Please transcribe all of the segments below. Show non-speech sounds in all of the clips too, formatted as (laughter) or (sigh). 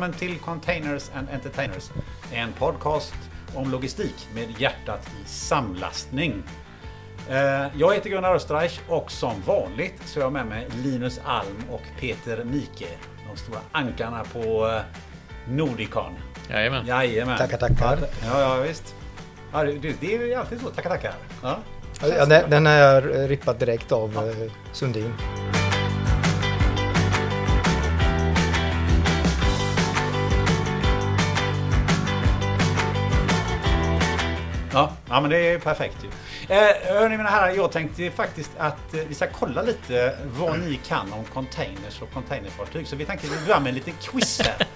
Välkommen till Containers and Entertainers. En podcast om logistik med hjärtat i samlastning. Eh, Jag heter Gunnar Österreich och som vanligt så har jag med mig Linus Alm och Peter Mike. De stora ankarna på eh, Nordicon. Jajamän. Jajamän. Tackar, tackar. Ja, ja visst. Ja, det, det är ju alltid så. Tackar, tackar. Ja. Ja, den, den har jag rippat direkt av eh, Sundin. Ja, men det är perfekt ju. Eh, hörni mina herrar, jag tänkte faktiskt att eh, vi ska kolla lite vad ni kan om containers och containerfartyg. Så vi tänkte att vi börjar med en liten quiz här.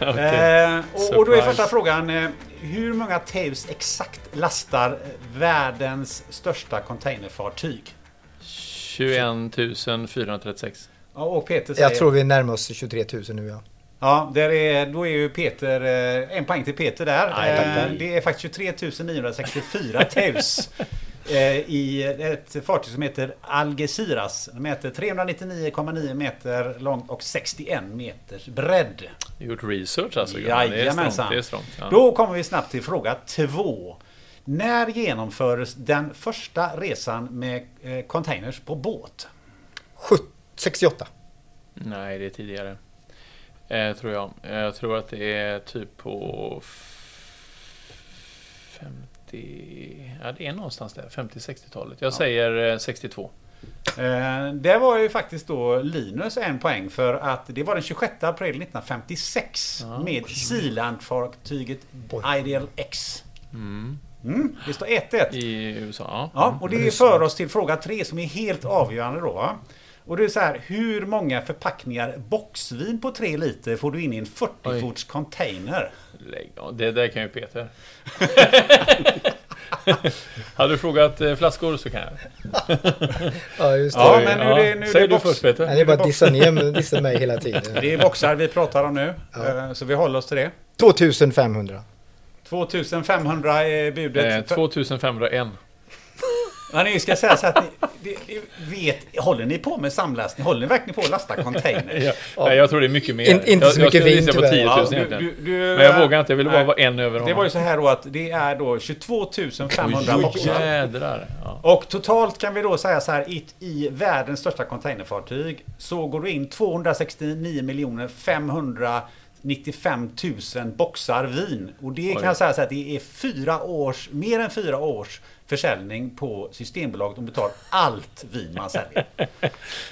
(laughs) Okej. eh, och, och då är första frågan, eh, hur många TEUs exakt lastar världens största containerfartyg? 21 436. Ja, och Peter säger... Jag tror vi närmar oss 23 000 nu ja. Ja, där är, då är ju Peter... eh, En poäng till Peter där. Aj, Eh. Det är faktiskt 23 964 teus. I ett fartyg som heter Algeciras. De heter 399,9 meter långt och 61 meters bredd. Gjort research alltså? Gunnar. Det är Jajamensan. strångt. Det är strångt. Ja. Då kommer vi snabbt till fråga två. När genomfördes den första resan med eh, containers på båt? Sjut- 68. Nej, det är tidigare. Eh, tror jag. Eh, Jag tror att det är typ på f- 50... Ja, det är någonstans där. 50-60-talet. Jag säger eh, 62. Eh, det var ju faktiskt då Linus en poäng för att det var den 26 april 1956 Ja. med Sealand-fartyget. Ideal X. Mm. Mm, det står 1-1. I USA, ja. Ja, och det för oss till fråga tre som är helt avgörande då. Va? Och det är så här, hur många förpackningar boxvin på 3 liter får du in i en 40-fots container? Lägg av. Det där kan ju Peter. (laughs) Hade du frågat eh, flaskor så kan jag. Ja, just det. Ja, men nu är det- nu Säg det du box. först Peter. Nej, det är bara att dissa, ner, dissa mig hela tiden. (laughs) Det är boxar vi pratar om nu, Ja. eh, så vi håller oss till det. 2500. 2500 är budet. Eh, 2501. Ja, ni ska säga så att ni, ni, ni vet, håller ni på med samlastning? Håller ni verkligen på att lasta container? Ja. Nej, jag tror det är mycket mer. In- inte jag, så mycket jag skulle vin, gissa på tyvärr. 10 000 Ja, du- du- du- Men jag vågar inte, jag ville bara vara en över Det honom. var ju så här då att det är då 22 500 Oj, boxar. Ja. Och totalt kan vi då säga så här i, i världens största containerfartyg så går det in 269 miljoner 595 000 boxar vin. Och det kan Oj. jag säga så att det är fyra års, mer än fyra års försäljning på Systembolaget. De betalar allt vin man säljer. (laughs)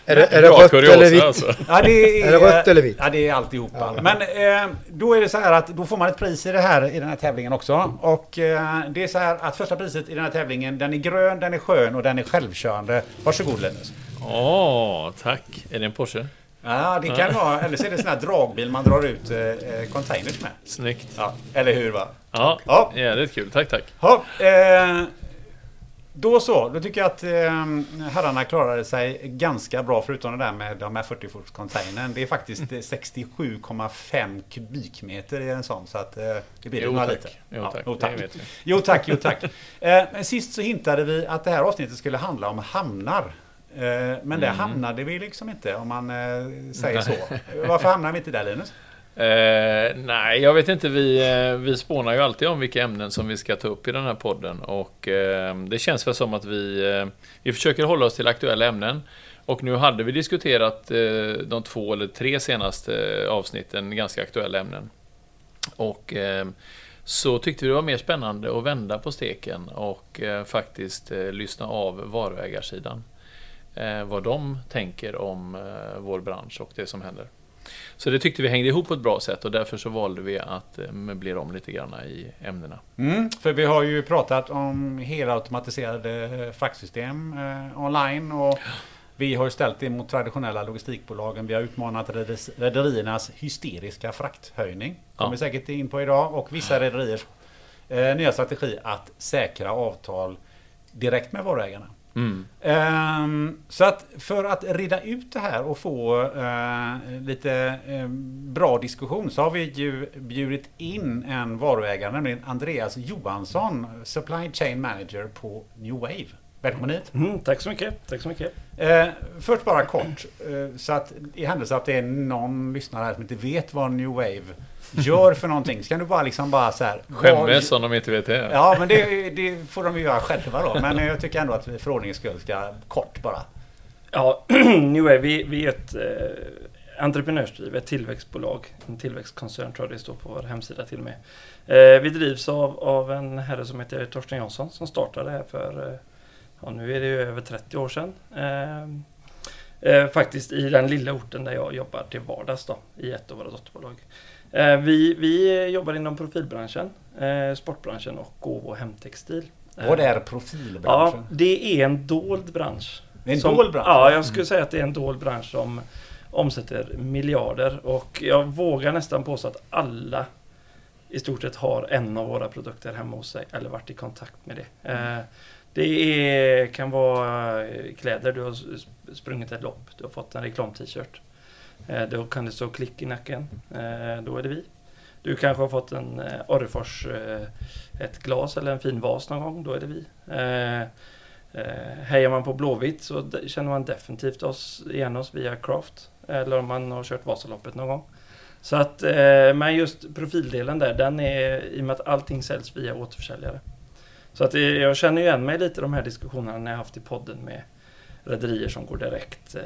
Är det, är det rött kuriosa, eller vitt? Alltså. Ja, det är, Är det rött eller vitt? Ja, det är alltihopa. Men eh, då är det så här att då får man ett pris i det här i den här tävlingen också. Och eh, det är så här att första priset i den här tävlingen, den är grön, den är skön och den är självkörande. Varsågod Linus. Åh, tack. Är det en Porsche? Ja, det kan vara, eller så är det en sån här dragbil man drar ut eh, eh, containers med. Snyggt. Ja, eller hur va? Ja, Ja. jävligt kul. Tack, tack. Ja, eh, då så, då tycker jag att eh, herrarna klarade sig ganska bra förutom det där med de här 40 fots containern. Det är faktiskt (laughs) eh, 67,5 kubikmeter i en sån så att eh, det blir Jo, några tack. liter. Jo, Ja, tack. jo, tack. Jo tack, jo tack. Eh, sist så hintade vi att det här avsnittet skulle handla om hamnar. Eh, men det Mm. hamnade vi liksom inte om man eh, säger så. Varför hamnar vi inte där Linus? Eh, nej, jag vet inte. Vi, eh, vi spånar ju alltid om vilka ämnen som vi ska ta upp i den här podden. Och eh, det känns väl som att vi, vi försöker hålla oss till aktuella ämnen. Och nu hade vi diskuterat de två eller tre senaste avsnitten ganska aktuella ämnen. Och så tyckte vi det var mer spännande att vända på steken och faktiskt lyssna av varuägarsidan. Eh, vad de tänker om eh, vår bransch och det som händer. Så det tyckte vi hängde ihop på ett bra sätt och därför så valde vi att eh, möblera om lite grann i ämnena. Mm, för vi har ju pratat om helautomatiserade fraktsystem eh, online och vi har ställt det mot traditionella logistikbolagen. Vi har utmanat rederi- rederiernas hysteriska frakthöjning. Kommer Ja. vi säkert in på idag. Och vissa rederiers eh, nya strategi att säkra avtal direkt med varuägarna. Mm. Ehm, så att för att reda ut det här och få eh, lite eh, bra diskussion så har vi ju bjudit in en varuägare, nämligen Andreas Johansson, Supply Chain Manager på New Wave. Välkommen hit. Mm, tack så mycket. Tack så mycket. Eh, först bara kort, så att i händelse att det är någon lyssnare här som inte vet vad New Wave gör för någonting, ska du bara liksom bara så här... Skämmes om de inte vet det. Ja, men det, det får de ju göra själva då. Men jag tycker ändå att vi för ordningens skull ska kort bara. Ja, (clears throat) New Wave, vi, vi är ett eh, entreprenörsdriv, ett tillväxtbolag. En tillväxtkoncern tror jag det står på vår hemsida till och med. Eh, vi drivs av, av en herre som heter Torsten Jansson som startade här för, eh, ja nu är det ju över 30 år sedan. Eh, eh, faktiskt i den lilla orten där jag jobbar till vardags då, i ett av våra dotterbolag. Eh, vi, vi jobbar inom profilbranschen, eh, sportbranschen och gåvo och hemtextil. Vad är Ja, profilbranschen? det är en dold bransch. Det är en som, dold bransch? Ja, jag skulle säga att det är en dold bransch som omsätter miljarder. Och jag vågar nästan påstå att alla i stort sett har en av våra produkter hemma hos sig eller varit i kontakt med det. Eh, det är, kan vara eh, kläder, du har sprungit ett lopp, du har fått en reklam-t-shirt. Eh, då kan det stå klick i nacken, eh, då är det vi. Du kanske har fått en eh, Orrefors, ett glas eller en fin vas någon gång, då är det vi. Hejar man på Blåvitt så känner man definitivt oss, igen oss via Craft. Eller om man har kört Vasaloppet någon gång. Så att, men just profildelen där, den är i och med att allting säljs via återförsäljare. Så att jag känner ju igen mig lite i de här diskussionerna när jag haft i podden med rederier som går direkt, eh,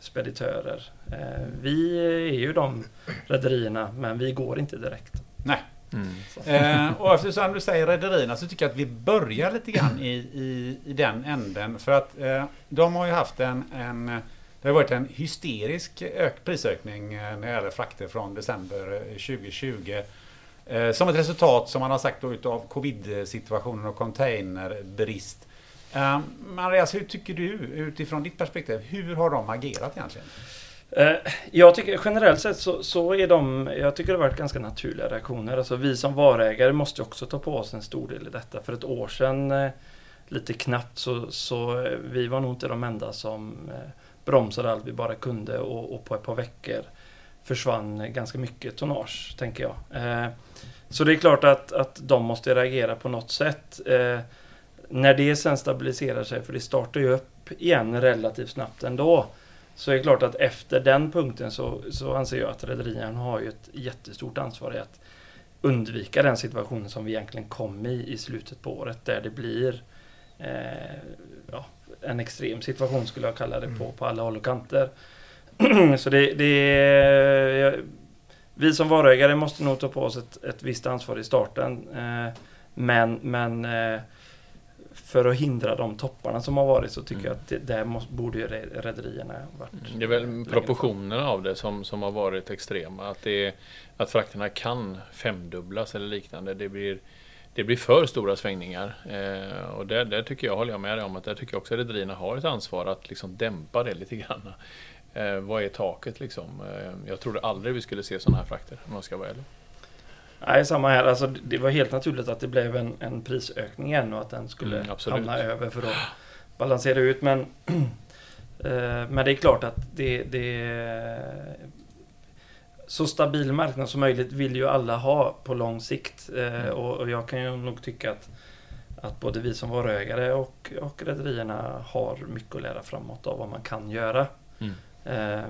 speditörer. Eh, vi är ju de rederierna, men vi går inte direkt. Nej. Mm. Eh, och eftersom du säger rederierna så tycker jag att vi börjar lite grann i, i, i den änden. För att eh, de har ju haft en, en det har varit en hysterisk ök, prisökning eh, när det gäller frakter från december eh, 2020. Eh, som ett resultat, som man har sagt, då, utav covid-situationen och containerbrist. Eh, um, Andreas, hur tycker du utifrån ditt perspektiv, hur har de agerat egentligen? Eh, jag tycker generellt sett så, så är de, jag tycker det har varit ganska naturliga reaktioner. Alltså vi som varägare måste också ta på oss en stor del i detta. För ett år sedan, eh, lite knappt, så, så vi var nog inte de enda som bromsade allt vi bara kunde och, och på ett par veckor försvann ganska mycket tonnage, tänker jag. Så det är klart att, att de måste reagera på något sätt. När det sen stabiliserar sig, för det startar ju upp igen relativt snabbt ändå. Så är det klart att efter den punkten så, så anser jag att rederierna har ju ett jättestort ansvar i att undvika den situationen som vi egentligen kom i i slutet på året där det blir eh, ja, en extrem situation skulle jag kalla det på, på alla håll och kanter. (clears throat) så det, det är, vi som varuägare måste nog ta på oss ett, ett visst ansvar i starten. Eh, men men eh, för att hindra de topparna som har varit så tycker Mm. jag att det, där måste, borde ju re- rederierna varit. Det är väl proportionerna av det som, som har varit extrema. Att, det, att frakterna kan femdubblas eller liknande. Det blir, det blir för stora svängningar. Eh, och där, där tycker jag, håller jag med dig om, att där tycker jag också att rederierna har ett ansvar att liksom dämpa det lite grann. Eh, vad är taket liksom? Eh, jag trodde aldrig vi skulle se sådana här frakter, om jag ska vara ärlig. Nej, samma här. Alltså, det var helt naturligt att det blev en, en prisökning igen och att den skulle Mm, hamna över för att balansera ut. Men, (clears throat) eh, men det är klart att det, det så stabil marknad som möjligt vill ju alla ha på lång sikt. Eh, Mm. och, och jag kan ju nog tycka att, att både vi som varuägare och, och rederierna har mycket att lära framåt av vad man kan göra. Mm. Eh,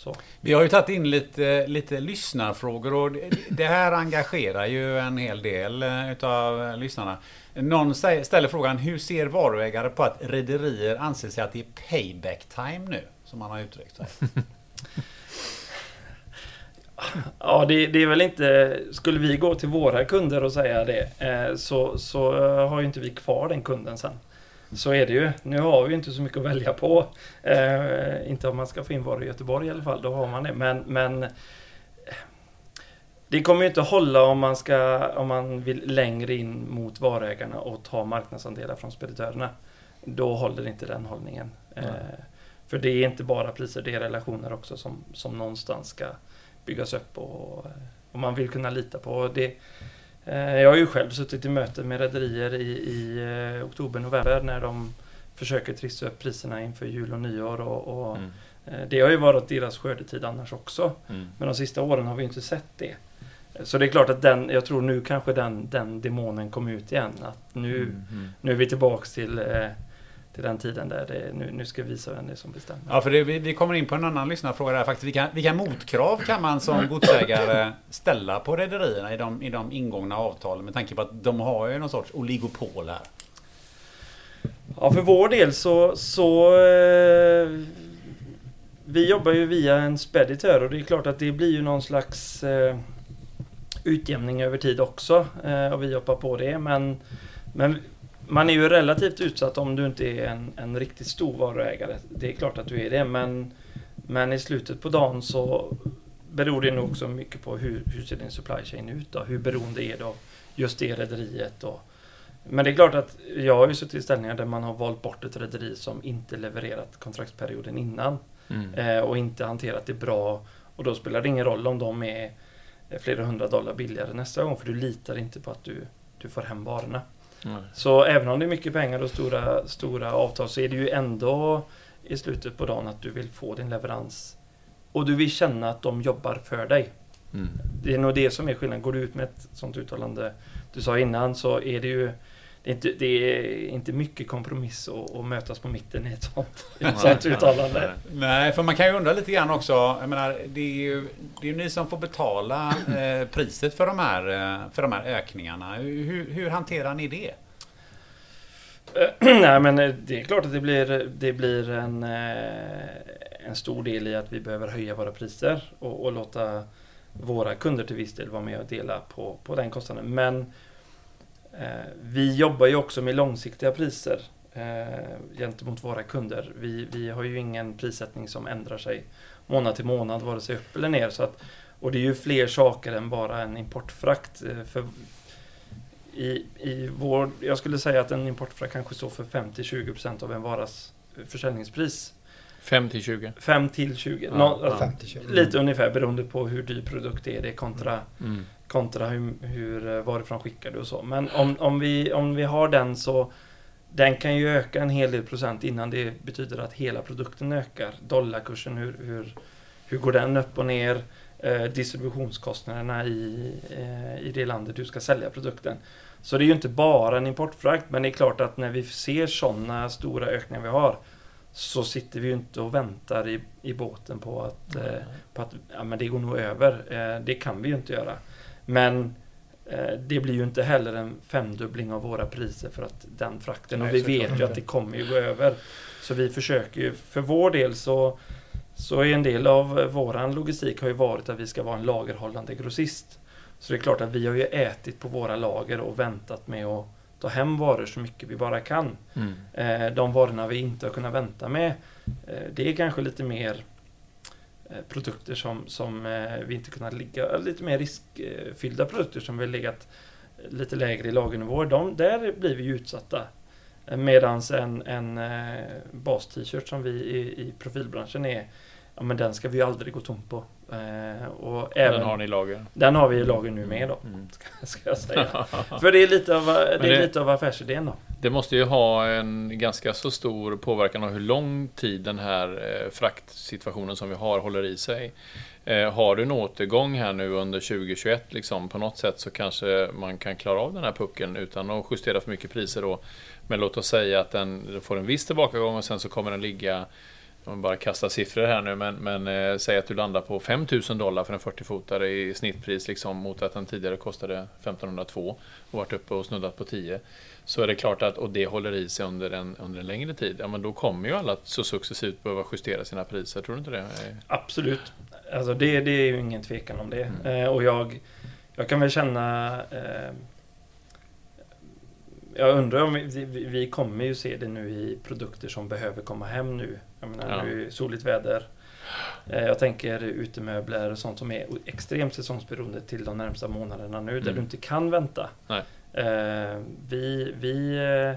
så. Vi har ju tagit in lite, lite lyssnarfrågor och det- här engagerar ju en hel del eh, utav lyssnarna. Någon ställer frågan, hur ser varuägare på att rederier anser sig att det är payback time nu? Som man har uttryckt sig. (laughs) Ja, det, det är väl inte... Skulle vi gå till våra kunder och säga det eh, så, så eh, har ju inte vi kvar den kunden sen. Så är det ju. Nu har vi inte så mycket att välja på. Eh, inte om man ska få in varor i Göteborg i alla fall, då har man det. Men, men eh, det kommer ju inte hålla om man, ska, om man vill längre in mot varuägarna och ta marknadsandelar från speditörerna. Då håller inte den hållningen. Eh, för det är inte bara priser, det är relationer också som, som någonstans ska byggas upp och, och man vill kunna lita på det. Eh, Jag har ju själv suttit i möte med rederier i, i eh, oktober, november när de försöker trissa upp priserna inför jul och nyår och, och Mm. eh, det har ju varit deras skördetid annars också. Mm. Men de sista åren har vi inte sett det. Så det är klart att den, jag tror nu kanske den, den demonen kom ut igen. Att nu, Mm. nu är vi tillbaks till, eh, till den tiden där det, nu, nu ska vi visa vem det är som bestämmer. Ja, för det, vi, vi kommer in på en annan lyssnarfråga där faktiskt. Vilka, vilka motkrav kan man som godsägare ställa på rederierna i de, i de ingångna avtalen? Med tanke på att de har ju någon sorts oligopol här. Ja, för vår del så... så eh, vi jobbar ju via en speditör och det är klart att det blir ju någon slags eh, utjämning över tid också. Eh, och vi hoppar på det. Men, men man är ju relativt utsatt om du inte är en, en riktigt stor varuägare. Det är klart att du är det. Men, men i slutet på dagen så beror det nog också mycket på hur, hur ser din supply chain ut. Då? Hur beroende är du av just det rederiet? Men det är klart att jag har ju suttit i ställningar där man har valt bort ett rederi som inte levererat kontraktsperioden innan Mm. eh, och inte hanterat det bra. Och då spelar det ingen roll om de är flera hundra dollar billigare nästa gång för du litar inte på att du, du får hem varorna. Mm. Så även om det är mycket pengar och stora, stora avtal så är det ju ändå i slutet på dagen att du vill få din leverans och du vill känna att de jobbar för dig. Mm. Det är nog det som är skillnaden. Går du ut med ett sånt uttalande du sa innan så är det ju det är inte, det är inte mycket kompromiss att, mötas på mitten i ett sånt, ett (laughs) (laughs) sånt uttalande. Nej, för man kan ju undra lite grann också. Jag menar, det är ju, det är ju ni som får betala (clears throat) eh, priset för de, här, eh, för de här ökningarna. Hur, hur hanterar ni det? (clears throat) Nej men eh, det är klart att det blir, det blir en, eh, en stor del i att vi behöver höja våra priser och, och låta våra kunder till viss del vara med och dela på, på den kostnaden. Men vi jobbar ju också med långsiktiga priser eh, gentemot våra kunder. Vi, vi har ju ingen prissättning som ändrar sig månad till månad, vare sig upp eller ner. Så att, och det är ju fler saker än bara en importfrakt. eh, För i, i vår, jag skulle säga att en importfrakt kanske står för 50-20% av en varas försäljningspris. 5 till 20. 5 till 20. Ja, Nå- ja. 50-20. Lite ungefär beroende på hur dyr produkt det är det kontra, Mm. Kontra hur, hur, eh, varifrån skickar du och så. Men om, om, vi, om vi har den så den kan ju öka en hel del procent innan det betyder att hela produkten ökar. Dollarkursen, hur, hur, hur går den upp och ner? Eh, distributionskostnaderna i, eh, i det landet du ska sälja produkten. Så det är ju inte bara en importfrakt, men det är klart att när vi ser sådana stora ökningar vi har så sitter vi ju inte och väntar i, i båten på att, eh, på att ja, men det går nog över. Eh, det kan vi ju inte göra. Men eh, det blir ju inte heller en femdubbling av våra priser för att den frakten. Och vi vet ju att det kommer ju gå över. Så vi försöker ju, för vår del så så är en del av eh, våran logistik har ju varit att vi ska vara en lagerhållande grossist. Så det är klart att vi har ju ätit på våra lager och väntat med att ta hem varor så mycket vi bara kan. Mm. Eh, de varorna vi inte har kunnat vänta med, det är kanske lite mer Eh, produkter som, som eh, vi inte kunnat ligga, lite mer riskfyllda produkter som vi har legat lite lägre i lagernivåer. De, där blir vi ju utsatta. Eh, Medan en, en bas-t-shirt som vi i, i profilbranschen är, ja men den ska vi ju aldrig gå tom på. Eh, och även, Den har ni i lager. den har vi i lager nu med då, Mm. (laughs) ska jag säga. (laughs) För det är lite av, det är det- lite av affärsidén då. Det måste ju ha en ganska så stor påverkan av hur lång tid den här eh, fraktsituationen som vi har håller i sig. Eh, har du en återgång här nu under 2021 liksom, på något sätt så kanske man kan klara av den här pucken utan att justera för mycket priser då. Men låt oss säga att den får en viss tillbakagång och sen så kommer den ligga om vi bara kastar siffror här nu, men, men eh, säg att du landar på 5000 dollar för en 40-fotare i snittpris liksom, mot att den tidigare kostade 1502 och varit uppe och snuddat på 10. Så är det klart att, och det håller i sig under en, under en längre tid, ja men då kommer ju alla så successivt behöva justera sina priser, tror du inte det? Absolut. Alltså det, det är ju ingen tvekan om det. Eh, och jag, jag kan väl känna... Eh, jag undrar om vi, vi, vi kommer ju se det nu i produkter som behöver komma hem nu. Jag menar, Ja. nu är det soligt väder. Eh, jag tänker utemöbler och sånt som är extremt säsongsberoende till de närmsta månaderna nu, där Mm. du inte kan vänta. Nej. Eh, vi, vi, eh,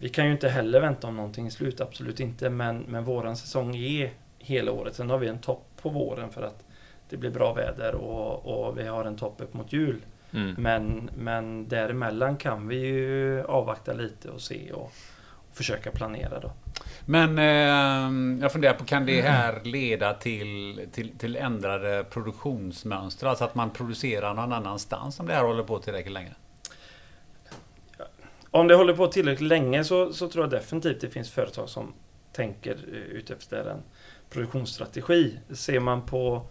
vi kan ju inte heller vänta om någonting är slut, absolut inte. Men, men våran säsong är hela året. Sen har vi en topp på våren för att det blir bra väder och, och vi har en topp upp mot jul. Mm. Men, men däremellan kan vi ju avvakta lite och se och, försöka planera då. Men eh, jag funderar på, kan det här leda till, till, till ändrade produktionsmönster? Alltså att man producerar någon annanstans om det här håller på tillräckligt länge? Om det håller på tillräckligt länge så, så tror jag definitivt det finns företag som tänker eh, utefter en produktionsstrategi. Ser man på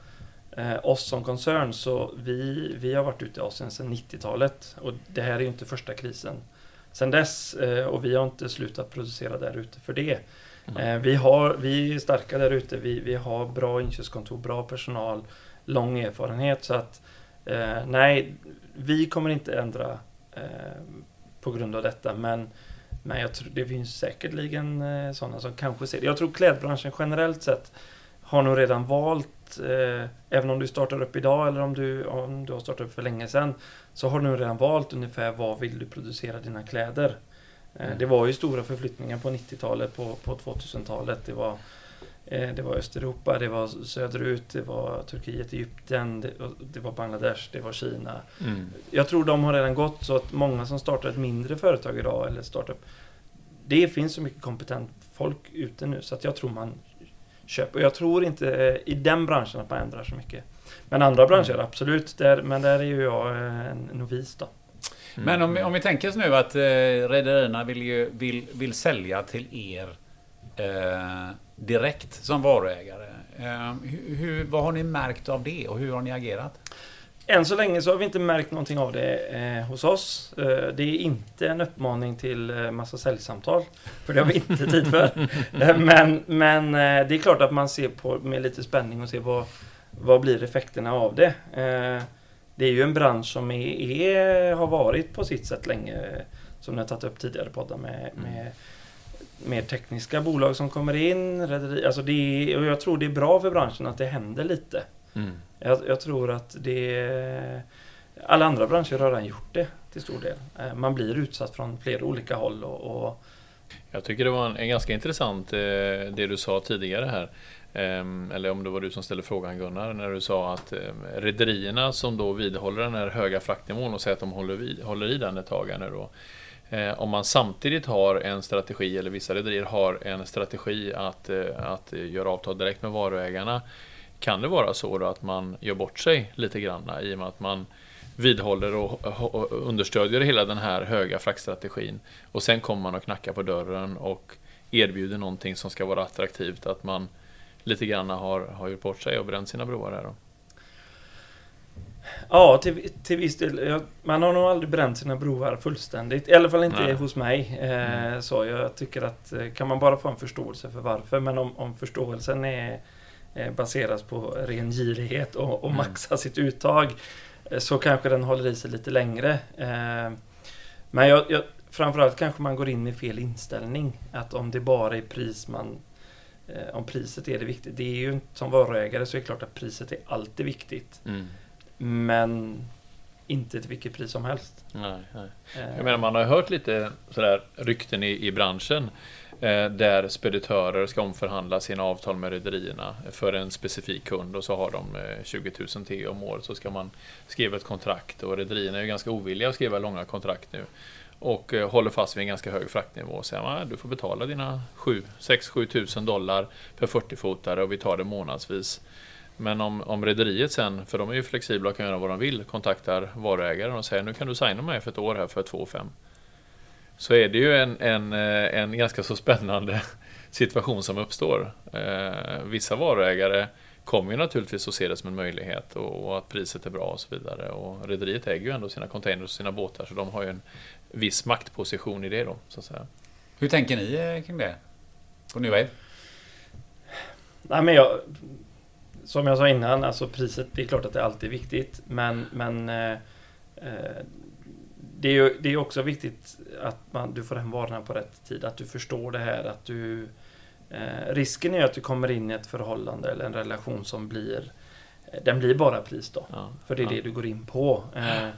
eh, oss som koncern så vi, vi har varit ute i Asien sedan 90-talet och det här är ju inte första krisen sedan dess eh, och vi har inte slutat producera där ute för det. Mm. vi, har, vi är starka där ute, vi, vi har bra inköpskontor, bra personal, lång erfarenhet så att eh, nej, vi kommer inte ändra eh, på grund av detta men men jag tror det finns säkerligen eh, sådana som kanske ser det. Jag tror klädbranschen generellt sett har nog redan valt, eh, även om du startar upp idag eller om du, om du har startat upp för länge sedan, så har du redan valt ungefär vad vill du producera dina kläder. Eh, mm. Det var ju stora förflyttningar på 90-talet, på, på 2000-talet. Det var, eh, det var Östeuropa, det var söderut, det var Turkiet, Egypten, det, det var Bangladesh, det var Kina. Mm. Jag tror de har redan gått så att många som startar ett mindre företag idag eller startup det finns så mycket kompetent folk ute nu så att jag tror man köper. Jag tror inte i den branschen att man ändrar så mycket. Men andra branscher, mm. absolut. Där, men där är ju jag en novis då. Mm. Men om, om vi tänker oss nu att eh, rederierna vill, vill, vill sälja till er eh, direkt som varuägare. Eh, hur, vad har ni märkt av det och hur har ni agerat? Än så länge så har vi inte märkt någonting av det eh, hos oss. Eh, det är inte en uppmaning till eh, massa säljsamtal. För det har vi inte tid för. (laughs) Eh, men men eh, det är klart att man ser på med lite spänning och ser vad, vad blir effekterna av det. Eh, det är ju en bransch som är, är, har varit på sitt sätt länge. Som ni har tagit upp tidigare poddar med, mm. med mer tekniska bolag som kommer in. Rederi, alltså det är, och jag tror det är bra för branschen att det händer lite. Mm. Jag, jag, tror att det... Alla andra branscher har redan gjort det till stor del. Eh, man blir utsatt från flera olika håll och, och jag tycker det var en, en ganska intressant eh, det du sa tidigare här. Eh, eller om det var du som ställde frågan Gunnar, när du sa att eh, rederierna som då vidhåller den här höga fraktnivån och säger att de håller, vid, håller i den ett tag nu då. Eh, om man samtidigt har en strategi, eller vissa rederier har en strategi att, eh, att göra avtal direkt med varuägarna kan det vara så då att man gör bort sig lite grann i och med att man vidhåller och, understödjer hela den här höga fraktstrategin och sen kommer man och knackar på dörren och erbjuder någonting som ska vara attraktivt att man lite grann har, har gjort bort sig och bränt sina broar här då. Ja, till, till viss del. Man har nog aldrig bränt sina broar fullständigt. I alla fall inte Nej. hos mig. Eh, mm. Så jag tycker att eh, kan man bara få en förståelse för varför. Men om, om förståelsen är baseras på ren girighet och, och mm. maxa sitt uttag eh, så kanske den håller i sig lite längre. Eh, men jag, jag, framförallt kanske man går in med fel inställning. Att om det bara är pris man... Om priset är det viktigt. Det är ju som varuägare så är det klart att priset är alltid viktigt. Mm. Men inte till vilket pris som helst. Nej, nej. Jag menar, man har hört lite sådär rykten i, i branschen Eh, Eh, där speditörer ska omförhandla sina avtal med rederierna för en specifik kund och så har de eh, 20 000 T om året så ska man skriva ett kontrakt och rederierna är ju ganska ovilliga att skriva långa kontrakt nu och eh, håller fast vid en ganska hög fraktnivå och säger att du får betala dina 6-7 tusen dollar per 40-fotare och vi tar det månadsvis. Men om, om rederiet sen, för de är ju flexibla och kan göra vad de vill, kontaktar varuägaren och säger nu kan du signa mig för ett år här för 2 500 så är det ju en, en, eh, en ganska så spännande (laughs) situation som uppstår. Eh, vissa varuägare kommer ju naturligtvis att se det som en möjlighet och, och att priset är bra och så vidare. Och rederiet äger ju ändå sina containers och sina båtar så de har ju en viss maktposition i det då, så att säga. Hur tänker ni eh, kring det? På New Wave? Nej men jag... Som jag sa innan, alltså priset, det är klart att det alltid är viktigt. Men, men eh, det är ju det är också viktigt att man, du får hem varorna på rätt tid. Att du förstår det här. Att du, eh, risken är att du kommer in i ett förhållande eller en relation som blir eh, den blir bara pris då. Ja, för det är ja. det du går in på. Eh, eh,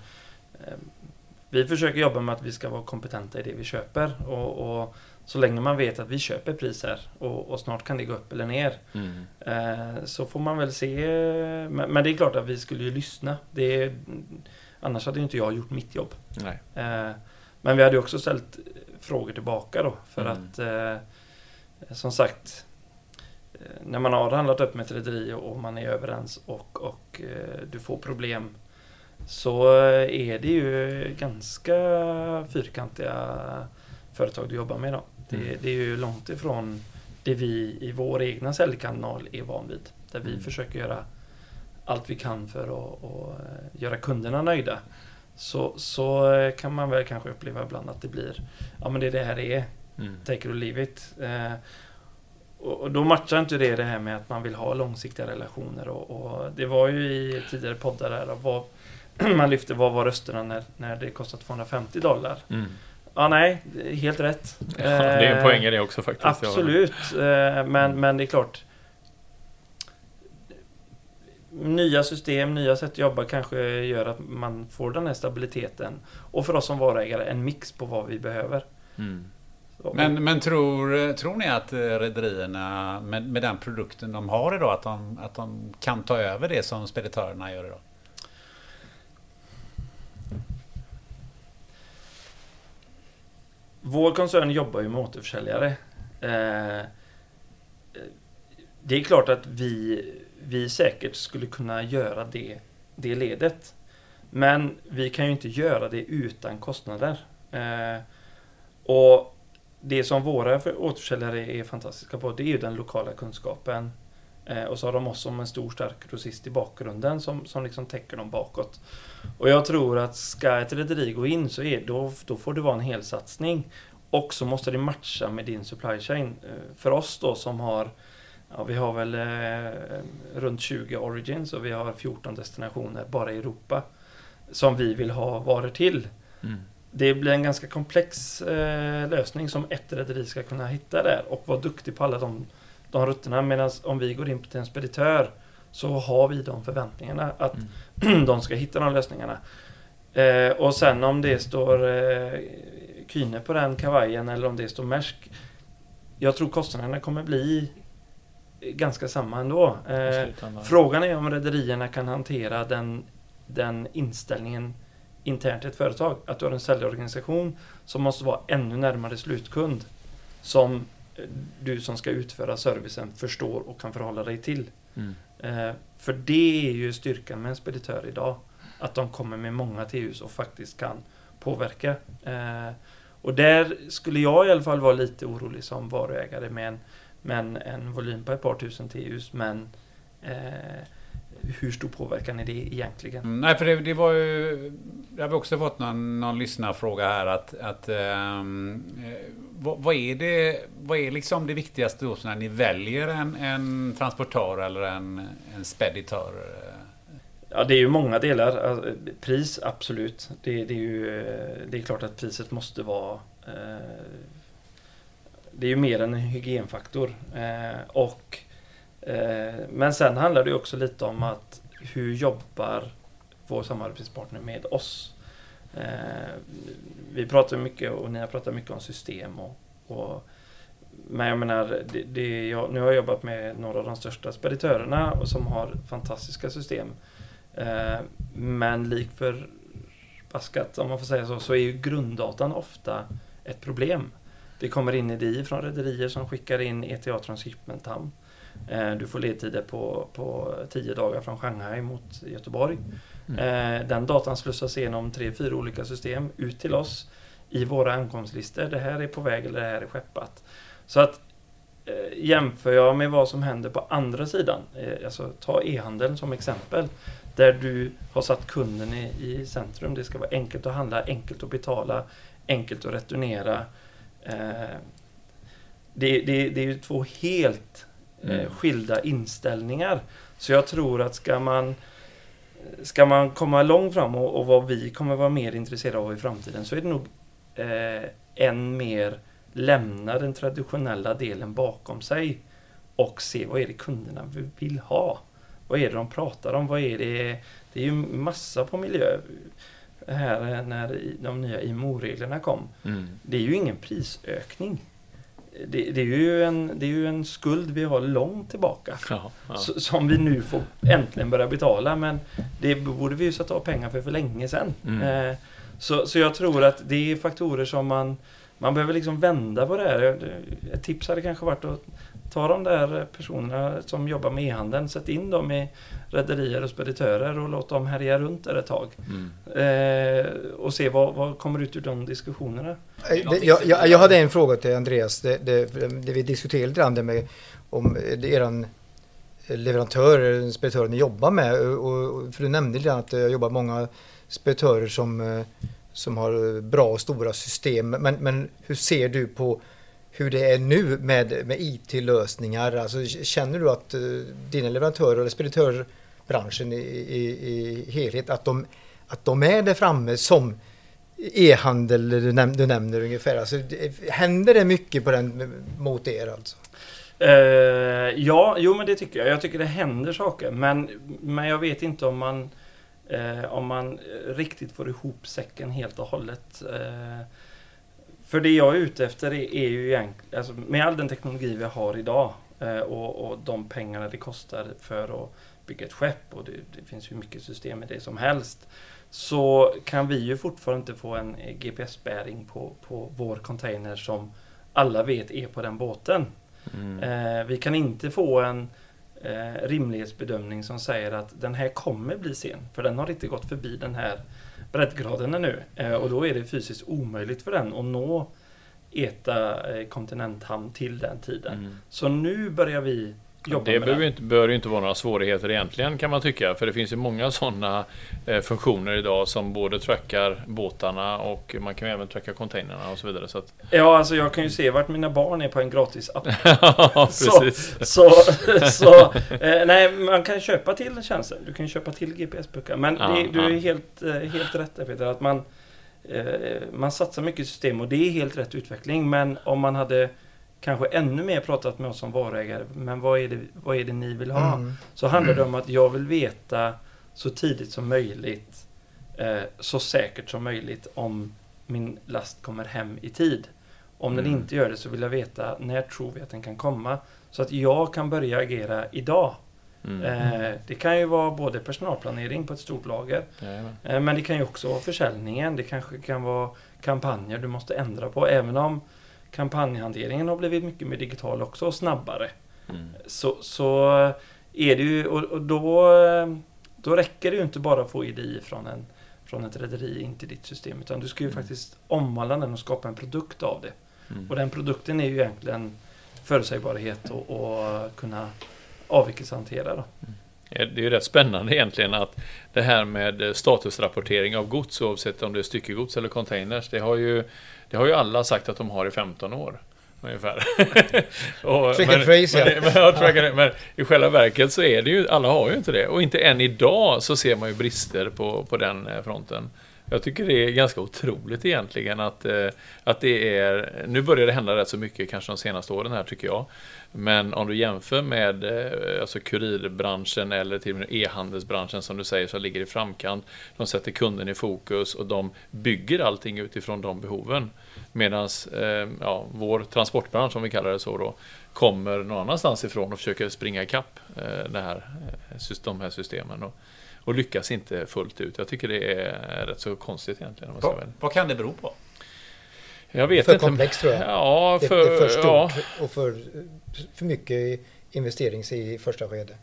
vi försöker jobba med att vi ska vara kompetenta i det vi köper. Och, och så länge man vet att vi köper priser och, och snart kan det gå upp eller ner. Mm. Eh, så får man väl se. Men, men, det är klart att vi skulle ju lyssna. Det Annars hade inte jag gjort mitt jobb. Eh, men vi hade också ställt frågor tillbaka då. För Mm. att eh, som sagt eh, när man har handlat upp med ett rederi och man är överens och, och eh, du får problem så är det ju ganska fyrkantiga företag du jobbar med. Då. Det, Mm. det är ju långt ifrån det vi i vår egna säljkanal är van vid. Där vi Mm. försöker göra allt vi kan för att, eh, göra kunderna nöjda. Så, så eh, kan man väl kanske uppleva ibland att det blir, ja men det är det här det är, Mm. take it or leave it. Eh, och, då matchar inte det det här med att man vill ha långsiktiga relationer. Och, och det var ju i tidigare poddar där, vad, (clears throat) man lyfte vad var rösterna när, när det kostade 250 dollar. Mm. Ja, nej, helt rätt. Ja, det är en Eh, poäng i det också faktiskt. Absolut, eh, men, men det är klart. Nya system, nya sätt att jobba kanske gör att man får den här stabiliteten. Och för oss som varuägare, en mix på vad vi behöver. Mm. Men, men tror, tror ni att eh, rederierna med, med den produkten de har idag att de, att de kan ta över det som speditörerna gör idag? Vår koncern jobbar ju med återförsäljare. Eh, det är klart att vi, vi säkert skulle kunna göra det, det ledet. Men vi kan ju inte göra det utan kostnader. Eh, och det som våra återförsäljare är fantastiska på, det är ju den lokala kunskapen. Eh, och så har de oss som en stor stark grossist i bakgrunden som, som liksom täcker dem bakåt. Och jag tror att ska ett rederi gå in så är, då, då får det vara en helsatsning. Och så måste det matcha med din supply chain. Eh, För oss då som har Ja, vi har väl eh, runt 20 origins och vi har 14 destinationer bara i Europa. Som vi vill ha varor till. Mm. Det blir en ganska komplex eh, lösning som ett rederi ska kunna hitta där och vara duktig på alla de, de rutterna. Medan om vi går in till en speditör så har vi de förväntningarna att Mm. (clears throat) de ska hitta de lösningarna. Eh, och sen om det står eh, Kyne på den kavajen eller om det står Maersk. Jag tror kostnaderna kommer bli ganska samma ändå. Eh. Frågan är om rederierna kan hantera den, den inställningen internt i ett företag. Att du har en säljorganisation som måste vara ännu närmare slutkund. Som eh, du som ska utföra servicen förstår och kan förhålla dig till. Mm. Eh, för det är ju styrkan med en speditör idag. Att de kommer med många TUs och faktiskt kan påverka. Eh, och där skulle jag i alla fall vara lite orolig som varuägare med en, med en, volym på ett par tusen TUs. Men eh, hur stor påverkan är det egentligen? Mm, nej, för det, det var ju... Jag har också fått någon, någon lyssnarfråga här att... att eh, vad, vad är det... Vad är liksom det viktigaste då när ni väljer en, en transportör eller en, en speditör? Ja, det är ju många delar. Alltså, Pris, absolut. Det, det, är ju, eh, det är klart att priset måste vara... Eh, det är ju mer än en hygienfaktor. Eh, och, eh, men sen handlar det också lite om att hur jobbar vår samarbetspartner med oss? Eh, vi pratar mycket och ni har pratat mycket om system och, och men jag menar, det, det, jag, nu har jag jobbat med några av de största speditörerna och som har fantastiska system. Eh, men lik för baskat, om man får säga så, så är ju grunddatan ofta ett problem. Det kommer in idéer från rederier som skickar in ETA Transshipment Hamn. Eh, du får ledtider på, på 10 dagar från Shanghai mot Göteborg. Eh, den datan slussas igenom tre, fyra olika system ut till oss i våra ankomstlistor. Det här är på väg eller det här är skeppat. Så att eh, jämför jag med vad som händer på andra sidan, alltså ta e-handeln som exempel, där du har satt kunden i, i centrum. Det ska vara enkelt att handla, enkelt att betala, enkelt att returnera. Eh, det, det, det är ju två helt eh, Mm. skilda inställningar. Så jag tror att ska man Ska man komma långt fram och, och vad vi kommer vara mer intresserade av i framtiden så är det nog eh, än mer lämna den traditionella delen bakom sig och se vad är det kunderna vill ha. Vad är det de pratar om? Vad är det? Det är ju massa på miljö. Här när de nya IMO-reglerna kom. Mm. Det är ju ingen prisökning. Det, det, är ju en, det är ju en skuld vi har långt tillbaka. Ja, ja. Som vi nu får äntligen börja betala. Men det borde vi ju sätta av pengar för för länge sedan. Mm. Eh, så, så jag tror att det är faktorer som man man behöver liksom vända på det här. Ett tips hade kanske varit att ta de där personerna som jobbar med e-handeln, sätt in dem i rederier och speditörer och låt dem härja runt där ett tag. Mm. Eh, och se vad, vad kommer ut ur de diskussionerna. Eh, Jag, jag, jag hade en fråga till Andreas. Det, det, det vi diskuterade lite grann det med om är eran leverantör, eller speditör ni jobbar med. Och, för du nämnde lite att jag jobbar med många speditörer som, eh, som har bra och stora system. Men, men hur ser du på hur det är nu med, med IT-lösningar? Alltså, känner du att eh, dina leverantörer eller speditörbranschen i, i, i helhet, att de, att de är där framme som e-handel du, näm du nämner ungefär? Alltså, det, händer det mycket på den mot er alltså? Uh, ja, jo men det tycker jag. Jag tycker det händer saker. Men, men jag vet inte om man, uh, om man riktigt får ihop säcken helt och hållet. Uh, för det jag är ute efter är, är ju egentligen, alltså, med all den teknologi vi har idag eh, och, och de pengarna det kostar för att bygga ett skepp och det, det finns hur mycket system i det som helst. Så kan vi ju fortfarande inte få en GPS-bäring på, på vår container som alla vet är på den båten. Mm. Eh, vi kan inte få en eh, rimlighetsbedömning som säger att den här kommer bli sen. För den har inte gått förbi den här breddgraden ännu. Eh, och då är det fysiskt omöjligt för den att nå ETA eh, kontinenthamn till den tiden. Mm. Så nu börjar vi jobba Det med behöver ju inte, bör ju inte vara några svårigheter egentligen kan man tycka. För det finns ju många sådana eh, funktioner idag som både trackar båtarna och man kan även tracka containrarna och så vidare. Så att, Ja, alltså jag kan ju se vart mina barn är på en gratis app. (laughs) ja, Så- precis. Så, så eh, nej, man kan köpa till tjänsten. Du kan köpa till GPS-puckar. Men Ja, det, du är ja. helt, eh, helt rätt där Peter. Att man, eh, man satsar mycket i system och det är helt rätt utveckling. Men om man hade kanske ännu mer pratat med oss som varuägare. Men vad är det, vad är det ni vill ha? Mm. Så handlar det om att jag vill veta så tidigt som möjligt, eh, så säkert som möjligt om min last kommer hem i tid. Om den Mm. inte gör det så vill jag veta när tror vi att den kan komma. Så att jag kan börja agera idag. Mm. Eh, det kan ju vara både personalplanering på ett stort lager. Eh, men det kan ju också vara försäljningen. Det kanske kan vara kampanjer du måste ändra på. Även om kampanjhanteringen har blivit mycket mer digital också och snabbare Mm. så, så är det ju, och, och då, då räcker det ju inte bara att få EDI från, en, från ett rederi in till ditt system. Utan du ska ju Mm. faktiskt omvandla den och skapa en produkt av det. Mm. Och den produkten är ju egentligen förutsägbarhet och, och kunna avvikelsehantera. Då. Det är ju rätt spännande egentligen att det här med statusrapportering av gods oavsett om det är styckegods eller containers. Det har ju, det har ju alla sagt att de har i 15 år. Ungefär. (laughs) och, Track and trace, ja. men, men, and- men i själva verket så är det ju, alla har ju inte det. Och inte än idag så ser man ju brister på, på den eh, fronten. Jag tycker det är ganska otroligt egentligen att, eh, att det är... Nu börjar det hända rätt så mycket kanske de senaste åren här tycker jag. Men om du jämför med eh, alltså kurirbranschen eller till och med e-handelsbranschen som du säger så ligger i framkant. De sätter kunden i fokus och de bygger allting utifrån de behoven. Medan eh, ja, vår transportbransch, om vi kallar det så då, kommer någon annanstans ifrån och försöker springa ikapp det här, de här systemen. Och, och lyckas inte fullt ut. Jag tycker det är rätt så konstigt egentligen. Om man ska vara Vad, vad kan det bero på? jag vet För inte. komplext tror jag. Ja, Det, för, det är för stort ja, och för, för mycket investerings i första skede.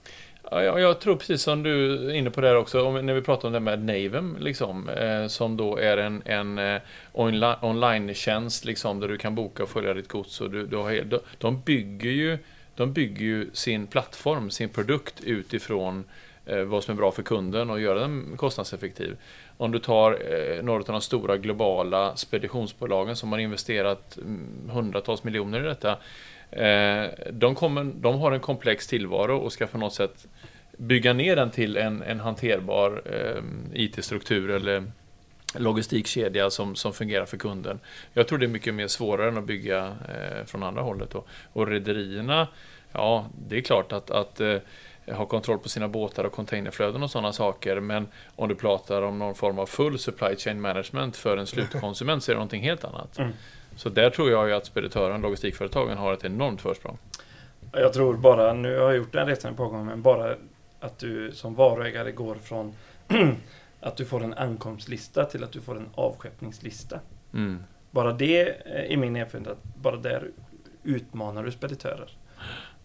Ja, jag, jag tror precis som du är inne på det här också, om, när vi pratar om det med Navem, liksom, eh, som då är en, en eh, onli- online-tjänst liksom, där du kan boka och följa ditt gods. Och du, du har, de, de, bygger ju, de bygger ju sin plattform, sin produkt utifrån eh, Eh, vad som är bra för kunden och göra den kostnadseffektiv. Om du tar eh, några av de stora globala speditionsbolagen som har investerat mm, hundratals miljoner i detta. Eh, de, kommer, de har en komplex tillvaro och ska på något sätt bygga ner den till en, en hanterbar IT-struktur eller logistikkedja som, som fungerar för kunden. Jag tror det är mycket mer svårare än att bygga från andra hållet. Då. Och rederierna, ja, det är klart att, att ha kontroll på sina båtar och containerflöden och sådana saker. Men om du pratar om någon form av full supply chain management för en slutkonsument så är det någonting helt annat. Mm. Så där tror jag ju att speditören, logistikföretagen, har ett enormt försprång. Jag tror bara, nu har jag gjort den resan par gånger, men bara att du som varuägare går från (clears throat) att du får en ankomstlista till att du får en avskeppningslista. Mm. bara det är min erfarenhet att bara där utmanar du speditörer.